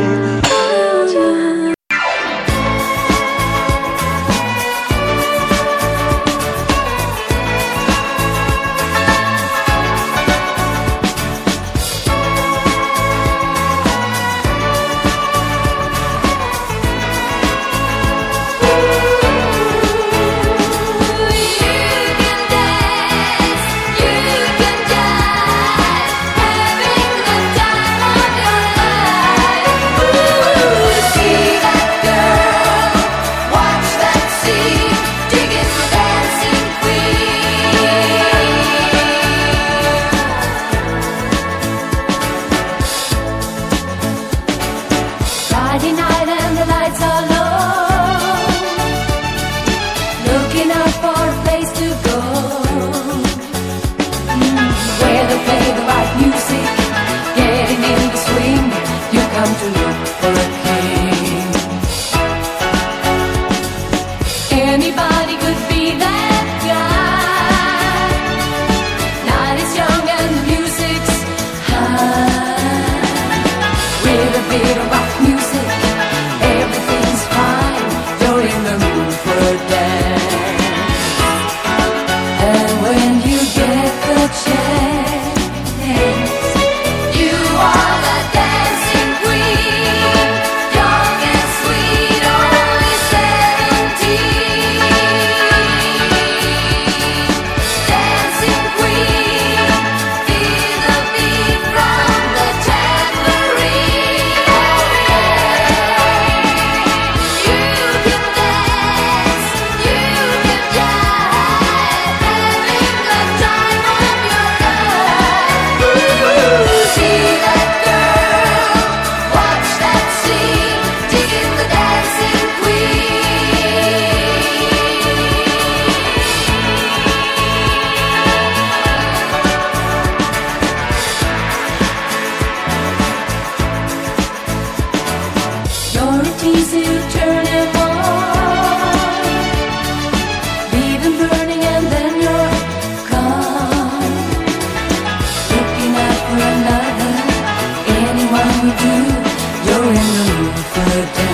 [SPEAKER 4] for a
[SPEAKER 2] day.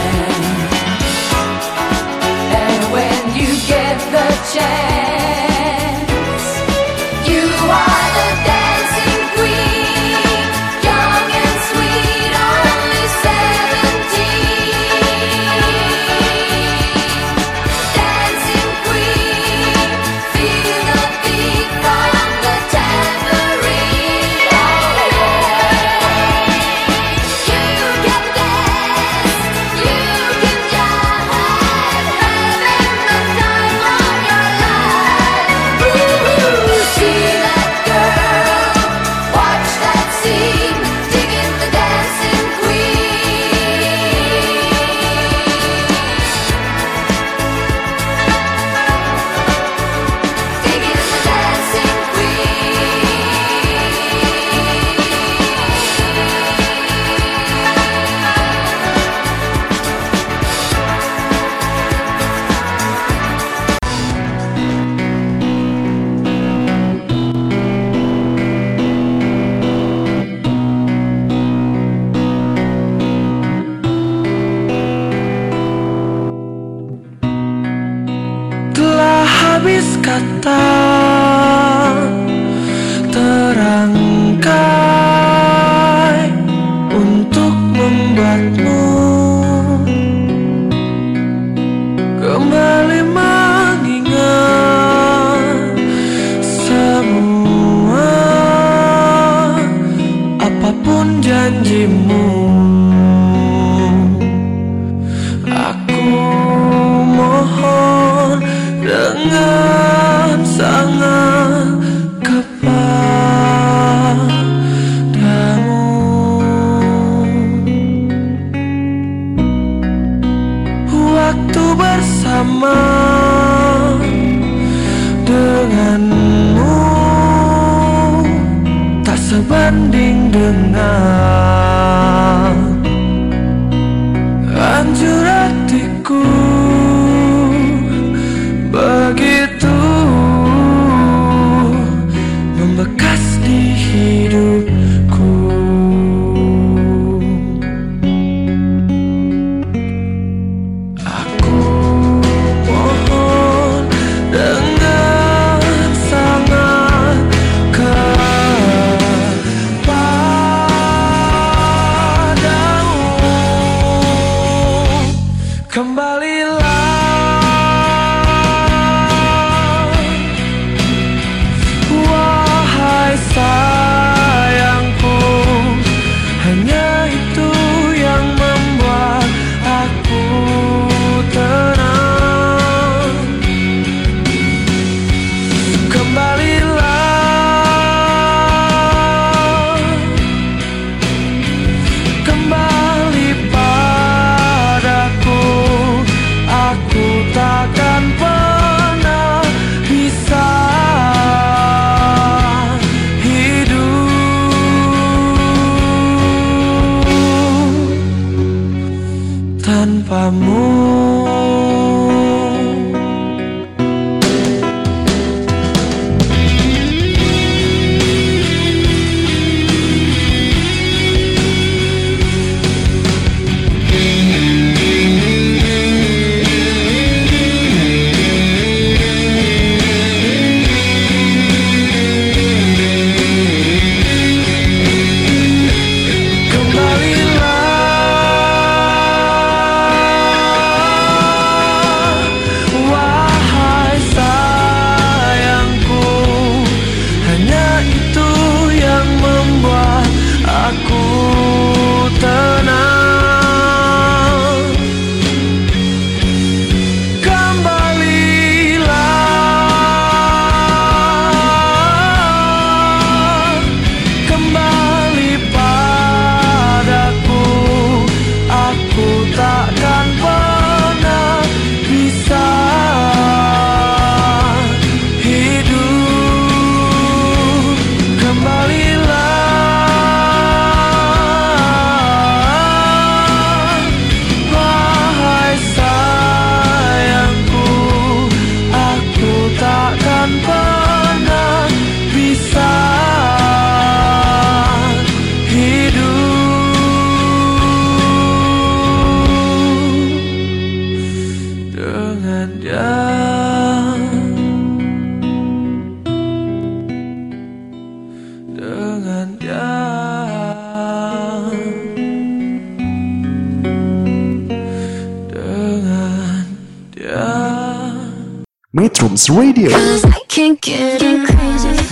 [SPEAKER 1] Metrums Radio,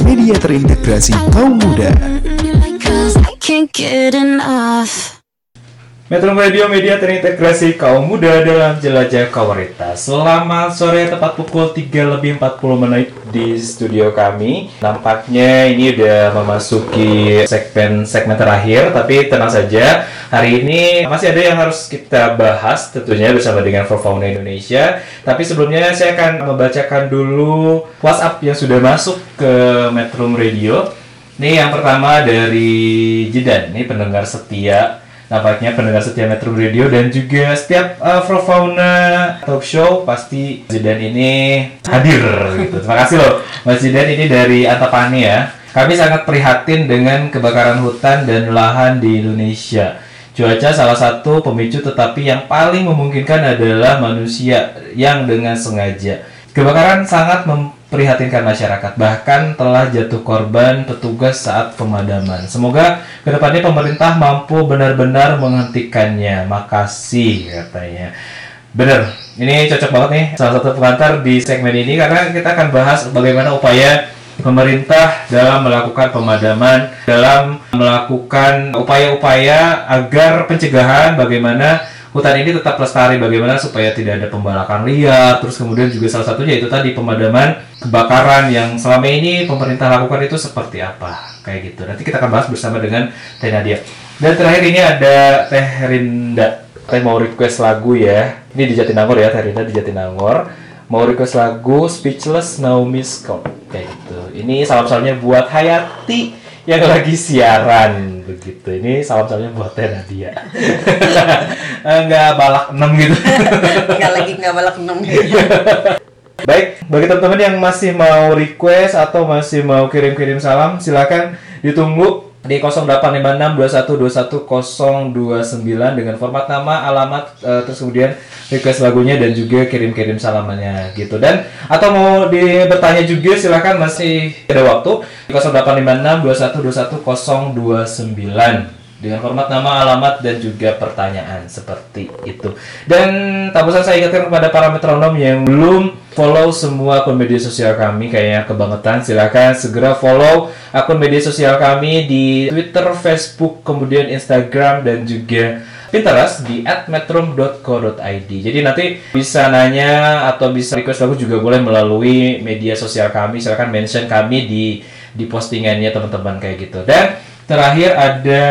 [SPEAKER 1] media terintegrasi kaum muda.
[SPEAKER 5] Metro Radio Media terintegrasi kaum muda dalam jelajah komunitas. Selamat sore tepat pukul 3 lebih 40 menit di studio kami. Nampaknya ini udah memasuki segmen segmen terakhir, tapi tenang saja. Hari ini masih ada yang harus kita bahas tentunya bersama dengan For Fauna Indonesia. Tapi sebelumnya saya akan membacakan dulu WhatsApp yang sudah masuk ke Metro Radio. Ini yang pertama dari Jidan, ini pendengar setia nampaknya pendengar setia Metro Radio dan juga setiap uh, Pro Fauna Talk Show pasti Zidan ini hadir gitu. Terima kasih loh Mas Zidan ini dari Antapani ya. Kami sangat prihatin dengan kebakaran hutan dan lahan di Indonesia. Cuaca salah satu pemicu tetapi yang paling memungkinkan adalah manusia yang dengan sengaja. Kebakaran sangat memprihatinkan masyarakat bahkan telah jatuh korban petugas saat pemadaman. Semoga ke depannya pemerintah mampu benar-benar menghentikannya. Makasih katanya. Bener, ini cocok banget nih salah satu pengantar di segmen ini karena kita akan bahas bagaimana upaya pemerintah dalam melakukan pemadaman, dalam melakukan upaya-upaya agar pencegahan bagaimana hutan ini tetap lestari, bagaimana supaya tidak ada pembalakan liar, terus kemudian juga salah satunya itu tadi pemadaman kebakaran yang selama ini pemerintah lakukan itu seperti apa, kayak gitu. Nanti kita akan bahas bersama dengan Teh Nadia. Dan terakhir ini ada Teh Rinda. Teh mau request lagu ya. Ini di Jatinangor ya, Teh Rinda di Jatinangor. Mau request lagu Speechless Naomi Scott kayak gitu. Ini salam-salamnya buat Hayati yang lagi siaran begitu. Ini salam-salamnya buat Teh Nadia. (laughs) Enggak balak 6 gitu. (laughs)
[SPEAKER 6] nggak lagi nggak balak enam (laughs)
[SPEAKER 5] Baik, bagi teman-teman yang masih mau request atau masih mau kirim-kirim salam, silakan ditunggu di 085621211029 dengan format nama, alamat, eh, terus kemudian request lagunya dan juga kirim-kirim salamannya gitu. Dan atau mau di bertanya juga silakan masih ada waktu di 085621211029 dengan format nama, alamat dan juga pertanyaan seperti itu. Dan tak bosan saya ingatkan kepada para metronom yang belum follow semua akun media sosial kami kayaknya kebangetan silakan segera follow akun media sosial kami di Twitter, Facebook, kemudian Instagram dan juga Pinterest di @metrom.co.id. Jadi nanti bisa nanya atau bisa request lagu juga boleh melalui media sosial kami. Silakan mention kami di di postingannya teman-teman kayak gitu. Dan terakhir ada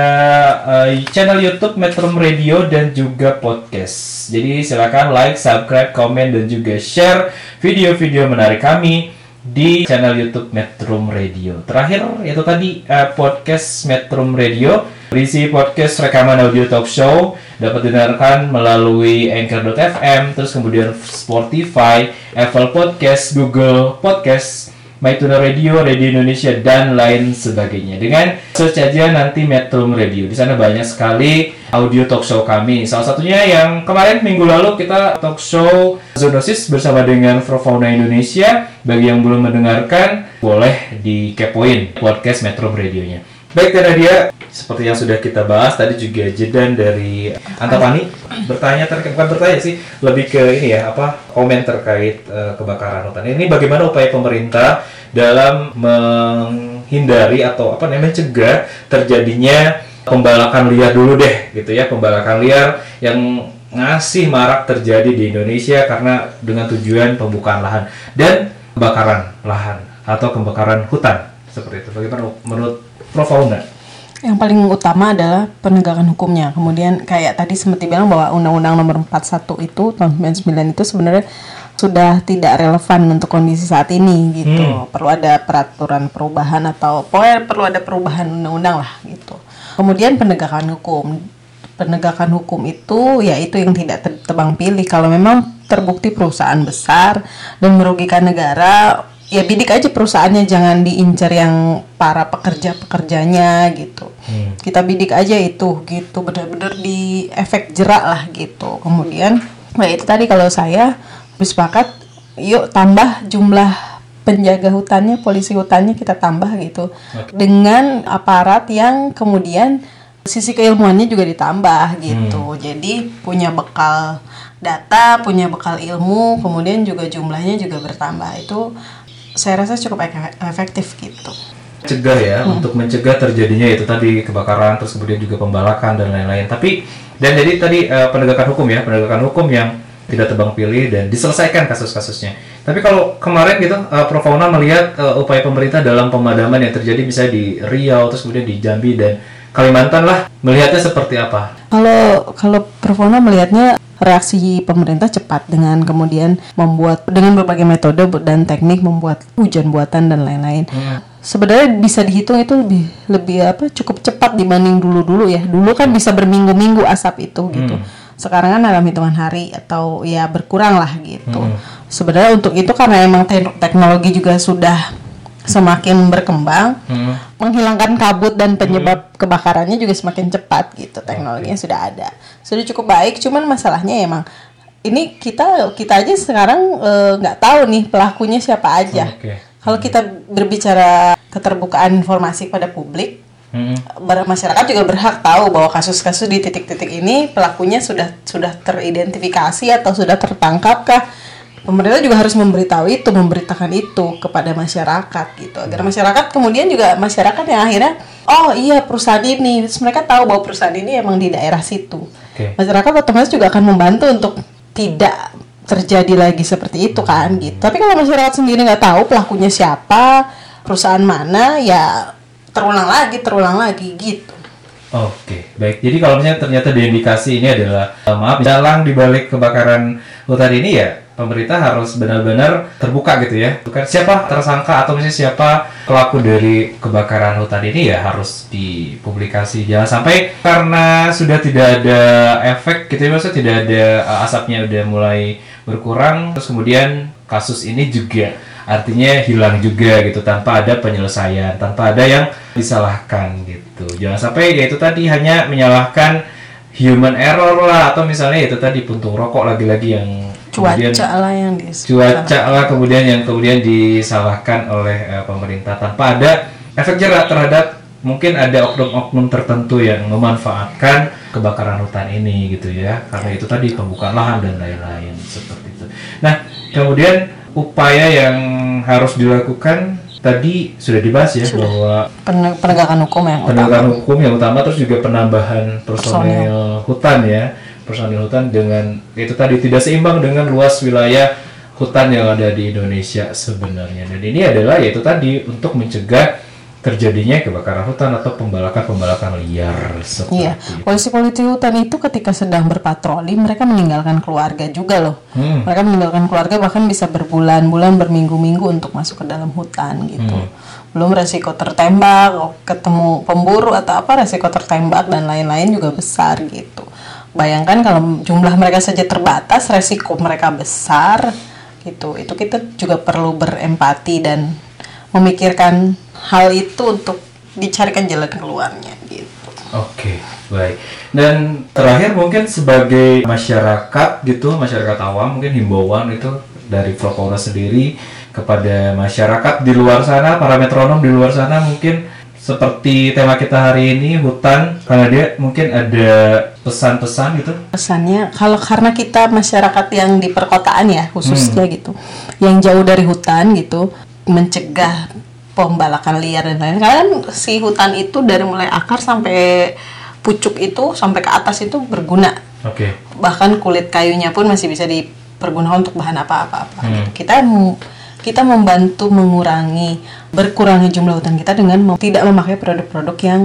[SPEAKER 5] eh, channel YouTube Metro Radio dan juga podcast. Jadi silakan like, subscribe, komen dan juga share video-video menarik kami di channel YouTube Metro Radio. Terakhir itu tadi eh, podcast Metro Radio berisi podcast rekaman audio talk show dapat didengarkan melalui Anchor.fm terus kemudian Spotify, Apple Podcast, Google Podcast, MyTuner Radio, Radio Indonesia dan lain sebagainya. Dengan search aja nanti Metro Radio. Di sana banyak sekali audio talk show kami. Salah satunya yang kemarin minggu lalu kita talk show Zoonosis bersama dengan Fauna Indonesia. Bagi yang belum mendengarkan, boleh dikepoin podcast Metro Radionya. Baik, Teh Nadia, seperti yang sudah kita bahas tadi juga jedan dari Antapani bertanya terkait bukan bertanya sih, lebih ke ini ya apa komen terkait eh, kebakaran hutan. Ini bagaimana upaya pemerintah dalam menghindari atau apa namanya cegah terjadinya pembalakan liar dulu deh gitu ya, pembalakan liar yang ngasih marak terjadi di Indonesia karena dengan tujuan pembukaan lahan dan kebakaran lahan atau kebakaran hutan seperti itu. Bagaimana menurut Prof.
[SPEAKER 6] Yang paling utama adalah penegakan hukumnya. Kemudian kayak tadi sempat dibilang bahwa Undang-Undang Nomor 41 itu tahun 99 itu sebenarnya sudah tidak relevan untuk kondisi saat ini gitu.
[SPEAKER 5] Hmm.
[SPEAKER 6] Perlu ada peraturan perubahan atau pokoknya perlu ada perubahan undang-undang lah gitu. Kemudian penegakan hukum. Penegakan hukum itu ya itu yang tidak te- tebang pilih. Kalau memang terbukti perusahaan besar dan merugikan negara, ya bidik aja perusahaannya jangan diincar yang para pekerja-pekerjanya gitu. Kita bidik aja itu gitu benar-benar di efek jerak lah gitu. Kemudian nah itu tadi kalau saya bersepakat yuk tambah jumlah penjaga hutannya, polisi hutannya kita tambah gitu. Dengan aparat yang kemudian sisi keilmuannya juga ditambah gitu. Jadi punya bekal data, punya bekal ilmu, kemudian juga jumlahnya juga bertambah. Itu saya rasa cukup ef- efektif gitu.
[SPEAKER 5] Cegah ya untuk mencegah terjadinya itu tadi kebakaran terus kemudian juga pembalakan dan lain-lain. Tapi dan jadi tadi eh, penegakan hukum ya, penegakan hukum yang tidak tebang pilih dan diselesaikan kasus-kasusnya. Tapi kalau kemarin gitu eh, Prof Fauna melihat eh, upaya pemerintah dalam pemadaman yang terjadi misalnya di Riau terus kemudian di Jambi dan Kalimantan lah melihatnya seperti apa?
[SPEAKER 6] Kalau kalau Perfona melihatnya reaksi pemerintah cepat dengan kemudian membuat dengan berbagai metode dan teknik membuat hujan buatan dan lain-lain. Sebenarnya bisa dihitung itu lebih lebih apa cukup cepat dibanding dulu-dulu ya. Dulu kan bisa berminggu-minggu asap itu gitu. Sekarang kan dalam hitungan hari atau ya berkurang lah gitu. Sebenarnya untuk itu karena emang te- teknologi juga sudah semakin berkembang, menghilangkan kabut dan penyebab kebakarannya juga semakin cepat gitu. Teknologinya sudah ada, sudah cukup baik. Cuman masalahnya emang ini kita kita aja sekarang eh, nggak tahu nih pelakunya siapa aja.
[SPEAKER 5] Oke.
[SPEAKER 6] Kalau kita berbicara keterbukaan informasi pada publik,
[SPEAKER 5] Hmm.
[SPEAKER 6] masyarakat juga berhak tahu bahwa kasus-kasus di titik-titik ini pelakunya sudah sudah teridentifikasi atau sudah tertangkapkah. Pemerintah juga harus memberitahu itu, memberitakan itu kepada masyarakat gitu. Agar masyarakat kemudian juga masyarakat yang akhirnya oh iya perusahaan ini, Terus mereka tahu bahwa perusahaan ini emang di daerah situ.
[SPEAKER 5] Oke.
[SPEAKER 6] Masyarakat otomatis juga akan membantu untuk tidak terjadi lagi seperti itu kan gitu. Tapi kalau masyarakat sendiri nggak tahu pelakunya siapa, perusahaan mana, ya terulang lagi, terulang lagi gitu.
[SPEAKER 5] Oke, baik. Jadi kalau misalnya ternyata diindikasi ini adalah eh, maaf dalang di balik kebakaran hutan ini ya pemerintah harus benar-benar terbuka gitu ya. Bukan siapa tersangka atau misalnya siapa pelaku dari kebakaran hutan ini ya harus dipublikasi. Jangan sampai karena sudah tidak ada efek gitu ya maksudnya tidak ada eh, asapnya udah mulai berkurang terus kemudian kasus ini juga artinya hilang juga gitu tanpa ada penyelesaian tanpa ada yang disalahkan gitu jangan sampai ya itu tadi hanya menyalahkan human error lah atau misalnya itu tadi puntung rokok lagi-lagi yang kemudian
[SPEAKER 6] Cuaca lah yang
[SPEAKER 5] cuaca lah kemudian yang kemudian disalahkan oleh eh, pemerintah. Tanpa ada efek jerak terhadap mungkin ada oknum-oknum tertentu yang memanfaatkan kebakaran hutan ini gitu ya. Karena itu tadi pembukaan lahan dan lain-lain seperti itu. Nah kemudian upaya yang harus dilakukan tadi sudah dibahas ya bahwa
[SPEAKER 6] Pen- penegakan hukum yang utama.
[SPEAKER 5] penegakan hukum yang utama terus juga penambahan personil hutan ya personil hutan dengan itu tadi tidak seimbang dengan luas wilayah hutan yang ada di Indonesia sebenarnya dan ini adalah yaitu tadi untuk mencegah terjadinya kebakaran hutan atau pembalakan-pembalakan liar seperti
[SPEAKER 6] Iya,
[SPEAKER 5] itu.
[SPEAKER 6] polisi-polisi hutan itu ketika sedang berpatroli mereka meninggalkan keluarga juga loh.
[SPEAKER 5] Hmm.
[SPEAKER 6] Mereka meninggalkan keluarga bahkan bisa berbulan-bulan, berminggu-minggu untuk masuk ke dalam hutan gitu.
[SPEAKER 5] Hmm.
[SPEAKER 6] Belum resiko tertembak, ketemu pemburu atau apa resiko tertembak dan lain-lain juga besar gitu. Bayangkan kalau jumlah mereka saja terbatas, resiko mereka besar gitu. Itu kita juga perlu berempati dan memikirkan hal itu untuk dicarikan jalan keluarnya gitu.
[SPEAKER 5] Oke, baik. Dan terakhir mungkin sebagai masyarakat gitu, masyarakat awam mungkin himbauan itu dari Flopona sendiri kepada masyarakat di luar sana, para metronom di luar sana mungkin seperti tema kita hari ini hutan karena dia mungkin ada pesan-pesan gitu.
[SPEAKER 6] pesannya kalau karena kita masyarakat yang di perkotaan ya khususnya
[SPEAKER 5] Hmm.
[SPEAKER 6] gitu yang jauh dari hutan gitu mencegah pembalakan liar dan lain-lain karena kan si hutan itu dari mulai akar sampai pucuk itu sampai ke atas itu berguna
[SPEAKER 5] Oke.
[SPEAKER 6] bahkan kulit kayunya pun masih bisa dipergunakan untuk bahan apa-apa apa
[SPEAKER 5] Hmm.
[SPEAKER 6] kita kita membantu mengurangi berkurangnya jumlah hutan kita dengan mem- tidak memakai produk-produk yang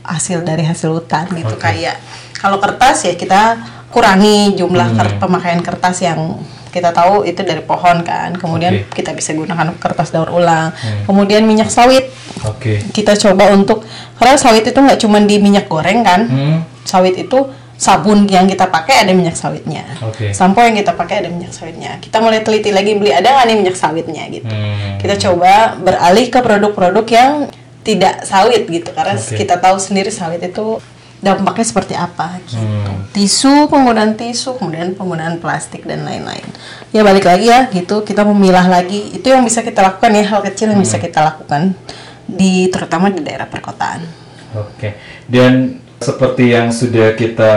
[SPEAKER 6] hasil dari hasil hutan gitu
[SPEAKER 5] Oke.
[SPEAKER 6] kayak kalau kertas ya kita kurangi jumlah
[SPEAKER 5] Hmm.
[SPEAKER 6] ker- pemakaian kertas yang kita tahu itu dari pohon kan kemudian.
[SPEAKER 5] Hmm.
[SPEAKER 6] kita bisa gunakan kertas daur ulang kemudian minyak sawit
[SPEAKER 5] Oke.
[SPEAKER 6] kita coba untuk karena sawit itu nggak cuma di minyak goreng kan
[SPEAKER 5] Hmm.
[SPEAKER 6] sawit itu sabun yang kita pakai ada minyak sawitnya
[SPEAKER 5] Oke.
[SPEAKER 6] sampo yang kita pakai ada minyak sawitnya kita mulai teliti lagi beli ada nggak nih minyak sawitnya gitu
[SPEAKER 5] Hmm.
[SPEAKER 6] kita coba beralih ke produk-produk yang tidak sawit gitu karena
[SPEAKER 5] Oke.
[SPEAKER 6] kita tahu sendiri sawit itu dampaknya seperti apa gitu
[SPEAKER 5] Hmm.
[SPEAKER 6] tisu penggunaan tisu kemudian penggunaan plastik dan lain-lain ya balik lagi ya gitu kita memilah lagi itu yang bisa kita lakukan ya hal kecil yang bisa
[SPEAKER 5] Hmm.
[SPEAKER 6] kita lakukan di terutama di daerah perkotaan
[SPEAKER 5] Oke, dan seperti yang sudah kita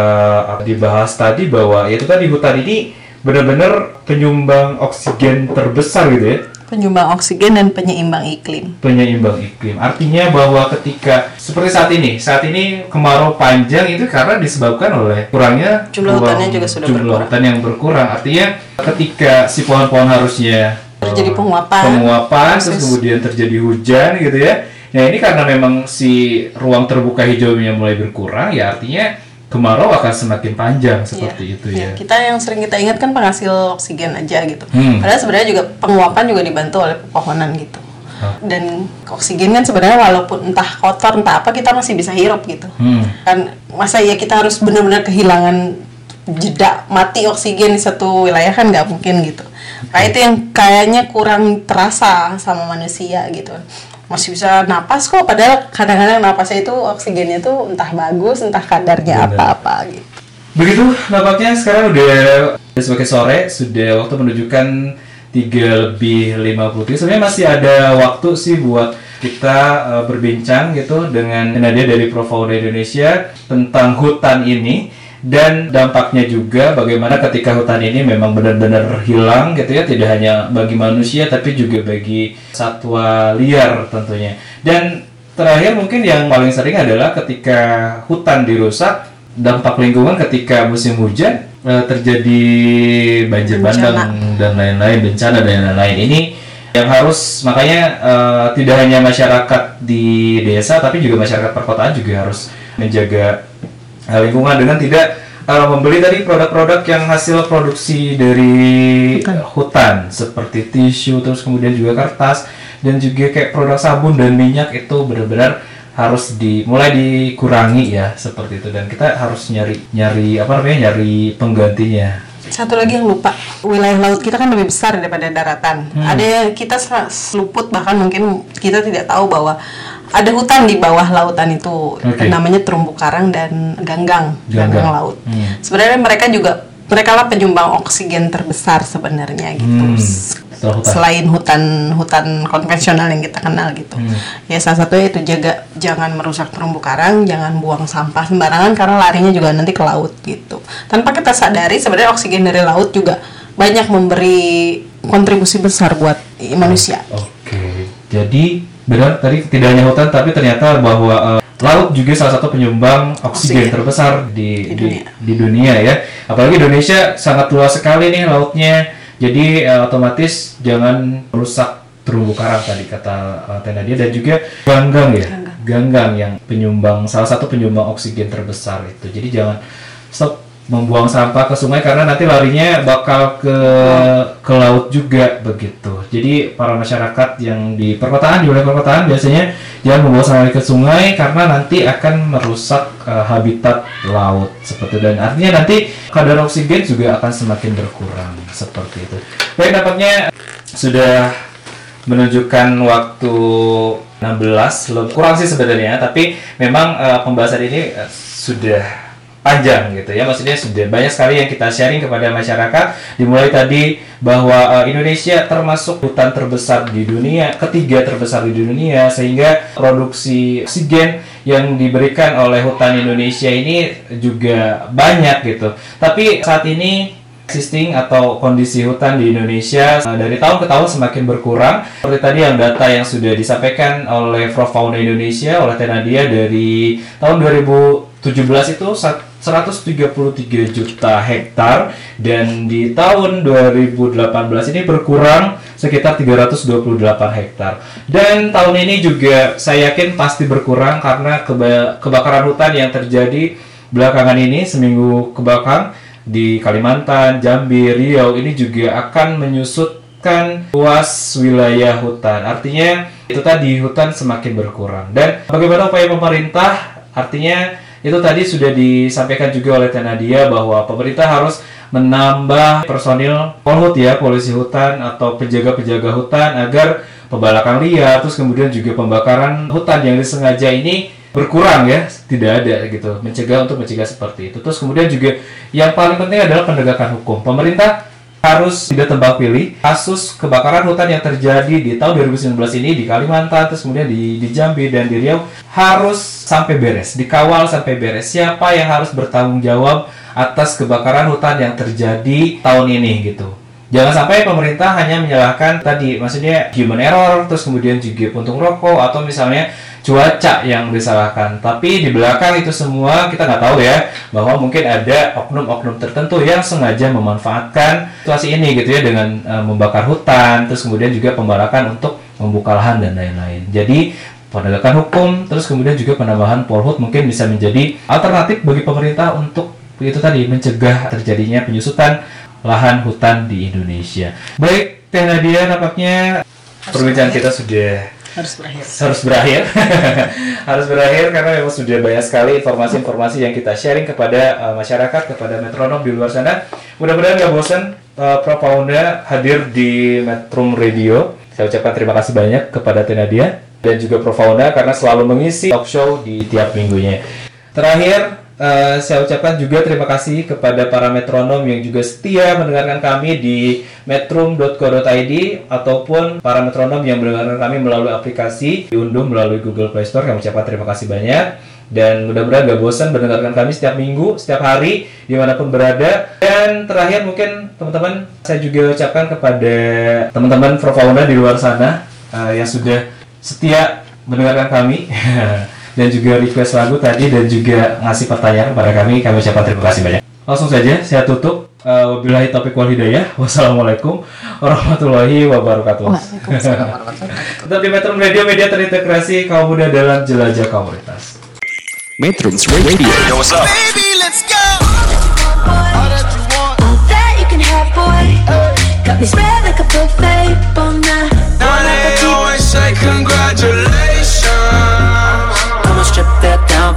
[SPEAKER 5] dibahas tadi bahwa itu tadi hutan ini benar-benar penyumbang oksigen terbesar gitu ya,
[SPEAKER 6] penyumbang oksigen dan penyeimbang iklim
[SPEAKER 5] penyeimbang iklim. Artinya bahwa ketika seperti saat ini, saat ini kemarau panjang itu karena disebabkan oleh kurangnya
[SPEAKER 6] Jumlah hutannya juga sudah
[SPEAKER 5] jumlah
[SPEAKER 6] berkurang.
[SPEAKER 5] hutan yang berkurang. Artinya ketika si pohon-pohon harusnya
[SPEAKER 6] Terjadi penguapan,
[SPEAKER 5] penguapan terus kemudian terjadi hujan gitu ya. Nah ini karena memang si ruang terbuka hijaunya mulai berkurang ya artinya kemarau akan semakin panjang seperti
[SPEAKER 6] Iya,
[SPEAKER 5] itu
[SPEAKER 6] iya.
[SPEAKER 5] ya.
[SPEAKER 6] Kita yang sering kita ingat kan penghasil oksigen aja gitu.
[SPEAKER 5] Hmm.
[SPEAKER 6] Padahal sebenarnya juga penguapan juga dibantu oleh pepohonan gitu.
[SPEAKER 5] Oh.
[SPEAKER 6] Dan oksigen kan sebenarnya walaupun entah kotor entah apa kita masih bisa hirup gitu.
[SPEAKER 5] Hmm.
[SPEAKER 6] Kan masa ya kita harus benar-benar kehilangan jeda mati oksigen di satu wilayah kan nggak mungkin gitu. Nah itu yang kayaknya kurang terasa sama manusia gitu. Masih bisa napas kok padahal kadang-kadang napasnya itu oksigennya tuh entah bagus entah kadarnya apa-apa gitu.
[SPEAKER 5] Begitu nampaknya sekarang udah sebagai sore sudah waktu menunjukkan 3 lebih 53 sebenarnya masih ada waktu sih buat kita eh, berbincang gitu dengan Nadia dari Profauna Indonesia tentang hutan ini dan dampaknya juga bagaimana ketika hutan ini memang benar-benar hilang gitu ya tidak hanya bagi manusia tapi juga bagi satwa liar tentunya. Dan terakhir mungkin yang paling sering adalah ketika hutan dirusak dampak lingkungan ketika musim hujan eh, terjadi banjir bandang dan lain-lain bencana dan lain-lain. Ini yang harus makanya eh, tidak hanya masyarakat di desa tapi juga masyarakat perkotaan juga harus menjaga lingkungan dengan tidak eh, membeli tadi produk-produk yang hasil produksi dari hutan. seperti tisu terus kemudian juga kertas dan juga kayak produk sabun dan minyak itu benar-benar harus di mulai dikurangi ya seperti itu dan kita harus nyari nyari apa namanya nyari penggantinya
[SPEAKER 6] Satu lagi yang lupa, wilayah laut kita kan lebih besar daripada daratan.
[SPEAKER 5] Hmm.
[SPEAKER 6] Ada yang kita seluput bahkan mungkin kita tidak tahu bahwa ada hutan di bawah lautan itu
[SPEAKER 5] Oke.
[SPEAKER 6] namanya terumbu karang dan ganggang,
[SPEAKER 5] Ganggang.
[SPEAKER 6] ganggang laut.
[SPEAKER 5] Hmm.
[SPEAKER 6] Sebenarnya mereka juga mereka lah penyumbang oksigen terbesar sebenarnya gitu.
[SPEAKER 5] Hmm. Hutan.
[SPEAKER 6] Selain hutan hutan konvensional yang kita kenal gitu.
[SPEAKER 5] Hmm.
[SPEAKER 6] Ya salah satunya itu jaga jangan merusak terumbu karang, jangan buang sampah sembarangan karena larinya juga nanti ke laut gitu. Tanpa kita sadari sebenarnya oksigen dari laut juga banyak memberi kontribusi besar buat manusia.
[SPEAKER 5] Oke, jadi benar tadi tidak hanya hutan tapi ternyata bahwa eh, laut juga salah satu penyumbang oksigen,
[SPEAKER 6] Oksigen.
[SPEAKER 5] terbesar di,
[SPEAKER 6] Di
[SPEAKER 5] di,
[SPEAKER 6] dunia.
[SPEAKER 5] di dunia ya. Apalagi Indonesia sangat luas sekali nih lautnya. Jadi eh, otomatis jangan merusak terumbu karang tadi kata uh, Teh Nadia dan juga ganggang ya. Ganggang yang penyumbang salah satu penyumbang oksigen terbesar itu. Jadi jangan stop membuang sampah ke sungai karena nanti larinya bakal ke ke laut juga begitu. Jadi para masyarakat yang di perkotaan di wilayah perkotaan biasanya jangan membawa sampah ke sungai karena nanti akan merusak uh, habitat laut seperti itu. dan artinya nanti kadar oksigen juga akan semakin berkurang seperti itu. Baik nampaknya sudah menunjukkan waktu 16 lebih kurang sih sebenarnya tapi memang eh, pembahasan ini eh, sudah panjang gitu ya. Maksudnya sudah banyak sekali yang kita sharing kepada masyarakat. Dimulai tadi bahwa eh, Indonesia termasuk hutan terbesar di dunia ketiga terbesar di dunia sehingga produksi oksigen yang diberikan oleh hutan Indonesia ini juga banyak gitu. Tapi saat ini existing atau kondisi hutan di Indonesia uh, dari tahun ke tahun semakin berkurang. Seperti tadi yang data yang sudah disampaikan oleh Profauna Indonesia oleh Teh Nadia dari tahun 2017 itu 133 juta hektar dan di tahun 2018 ini berkurang sekitar 328 hektar. Dan tahun ini juga saya yakin pasti berkurang karena keba- kebakaran hutan yang terjadi belakangan ini seminggu ke belakang di Kalimantan, Jambi, Riau ini juga akan menyusutkan luas wilayah hutan. Artinya itu tadi hutan semakin berkurang. Dan bagaimana upaya pemerintah? Artinya itu tadi sudah disampaikan juga oleh Teh Nadia bahwa pemerintah harus menambah personil polhut ya, polisi hutan atau penjaga-penjaga hutan agar pembalakan liar terus kemudian juga pembakaran hutan yang disengaja ini berkurang ya tidak ada gitu mencegah untuk mencegah seperti itu. Terus kemudian juga yang paling penting adalah penegakan hukum. Pemerintah harus tidak tebak pilih kasus kebakaran hutan yang terjadi di tahun 2019 ini di Kalimantan terus kemudian di, di Jambi dan di Riau harus sampai beres dikawal sampai beres. Siapa yang harus bertanggung jawab atas kebakaran hutan yang terjadi tahun ini gitu? Jangan sampai pemerintah hanya menyalahkan tadi, maksudnya human error, terus kemudian juga puntung rokok, atau misalnya cuaca yang disalahkan. Tapi di belakang itu semua kita nggak tahu ya, bahwa mungkin ada oknum-oknum tertentu yang sengaja memanfaatkan situasi ini gitu ya dengan eh, membakar hutan, terus kemudian juga pembalakan untuk membuka lahan dan lain-lain. Jadi penegakan hukum, terus kemudian juga penambahan polhut mungkin bisa menjadi alternatif bagi pemerintah untuk itu tadi mencegah terjadinya penyusutan lahan hutan di Indonesia. Baik, Teh Nadia nampaknya perbincangan kita sudah
[SPEAKER 6] Harus berakhir.
[SPEAKER 5] harus berakhir (laughs) harus berakhir karena memang sudah banyak sekali informasi-informasi yang kita sharing kepada uh, masyarakat kepada metronom di luar sana mudah-mudahan nggak bosan uh, Prof. Paunda hadir di Metro Radio saya ucapkan terima kasih banyak kepada Teh Nadia dan juga Prof. Paunda karena selalu mengisi talk show di tiap minggunya terakhir eh, saya ucapkan juga terima kasih kepada para metronom yang juga setia mendengarkan kami di metrum.co.id ataupun para metronom yang mendengarkan kami melalui aplikasi diunduh melalui Google Play Store. Kami ucapkan terima kasih banyak dan mudah-mudahan gak bosan mendengarkan kami setiap minggu, setiap hari, di mana pun berada. Dan terakhir mungkin teman-teman saya juga ucapkan kepada teman-teman Profauna di luar sana eh, yang sudah setia mendengarkan kami (laughs) dan juga request lagu tadi dan juga ngasih pertanyaan kepada kami. Kami ucapkan terima kasih banyak. Langsung saja saya tutup. Eh, Wabillahi taufiq wal hidayah. (laughs) Wassalamualaikum warahmatullahi wabarakatuh.
[SPEAKER 6] Waalaikumsalam (laughs) warahmatullahi
[SPEAKER 5] Tetap di Metro Radio Media terintegrasi kaum muda dalam jelajah komunitas.
[SPEAKER 7] Metrums Radio
[SPEAKER 2] Baby, let's go.
[SPEAKER 3] All that you can have, boy. Got me spread like a buffet,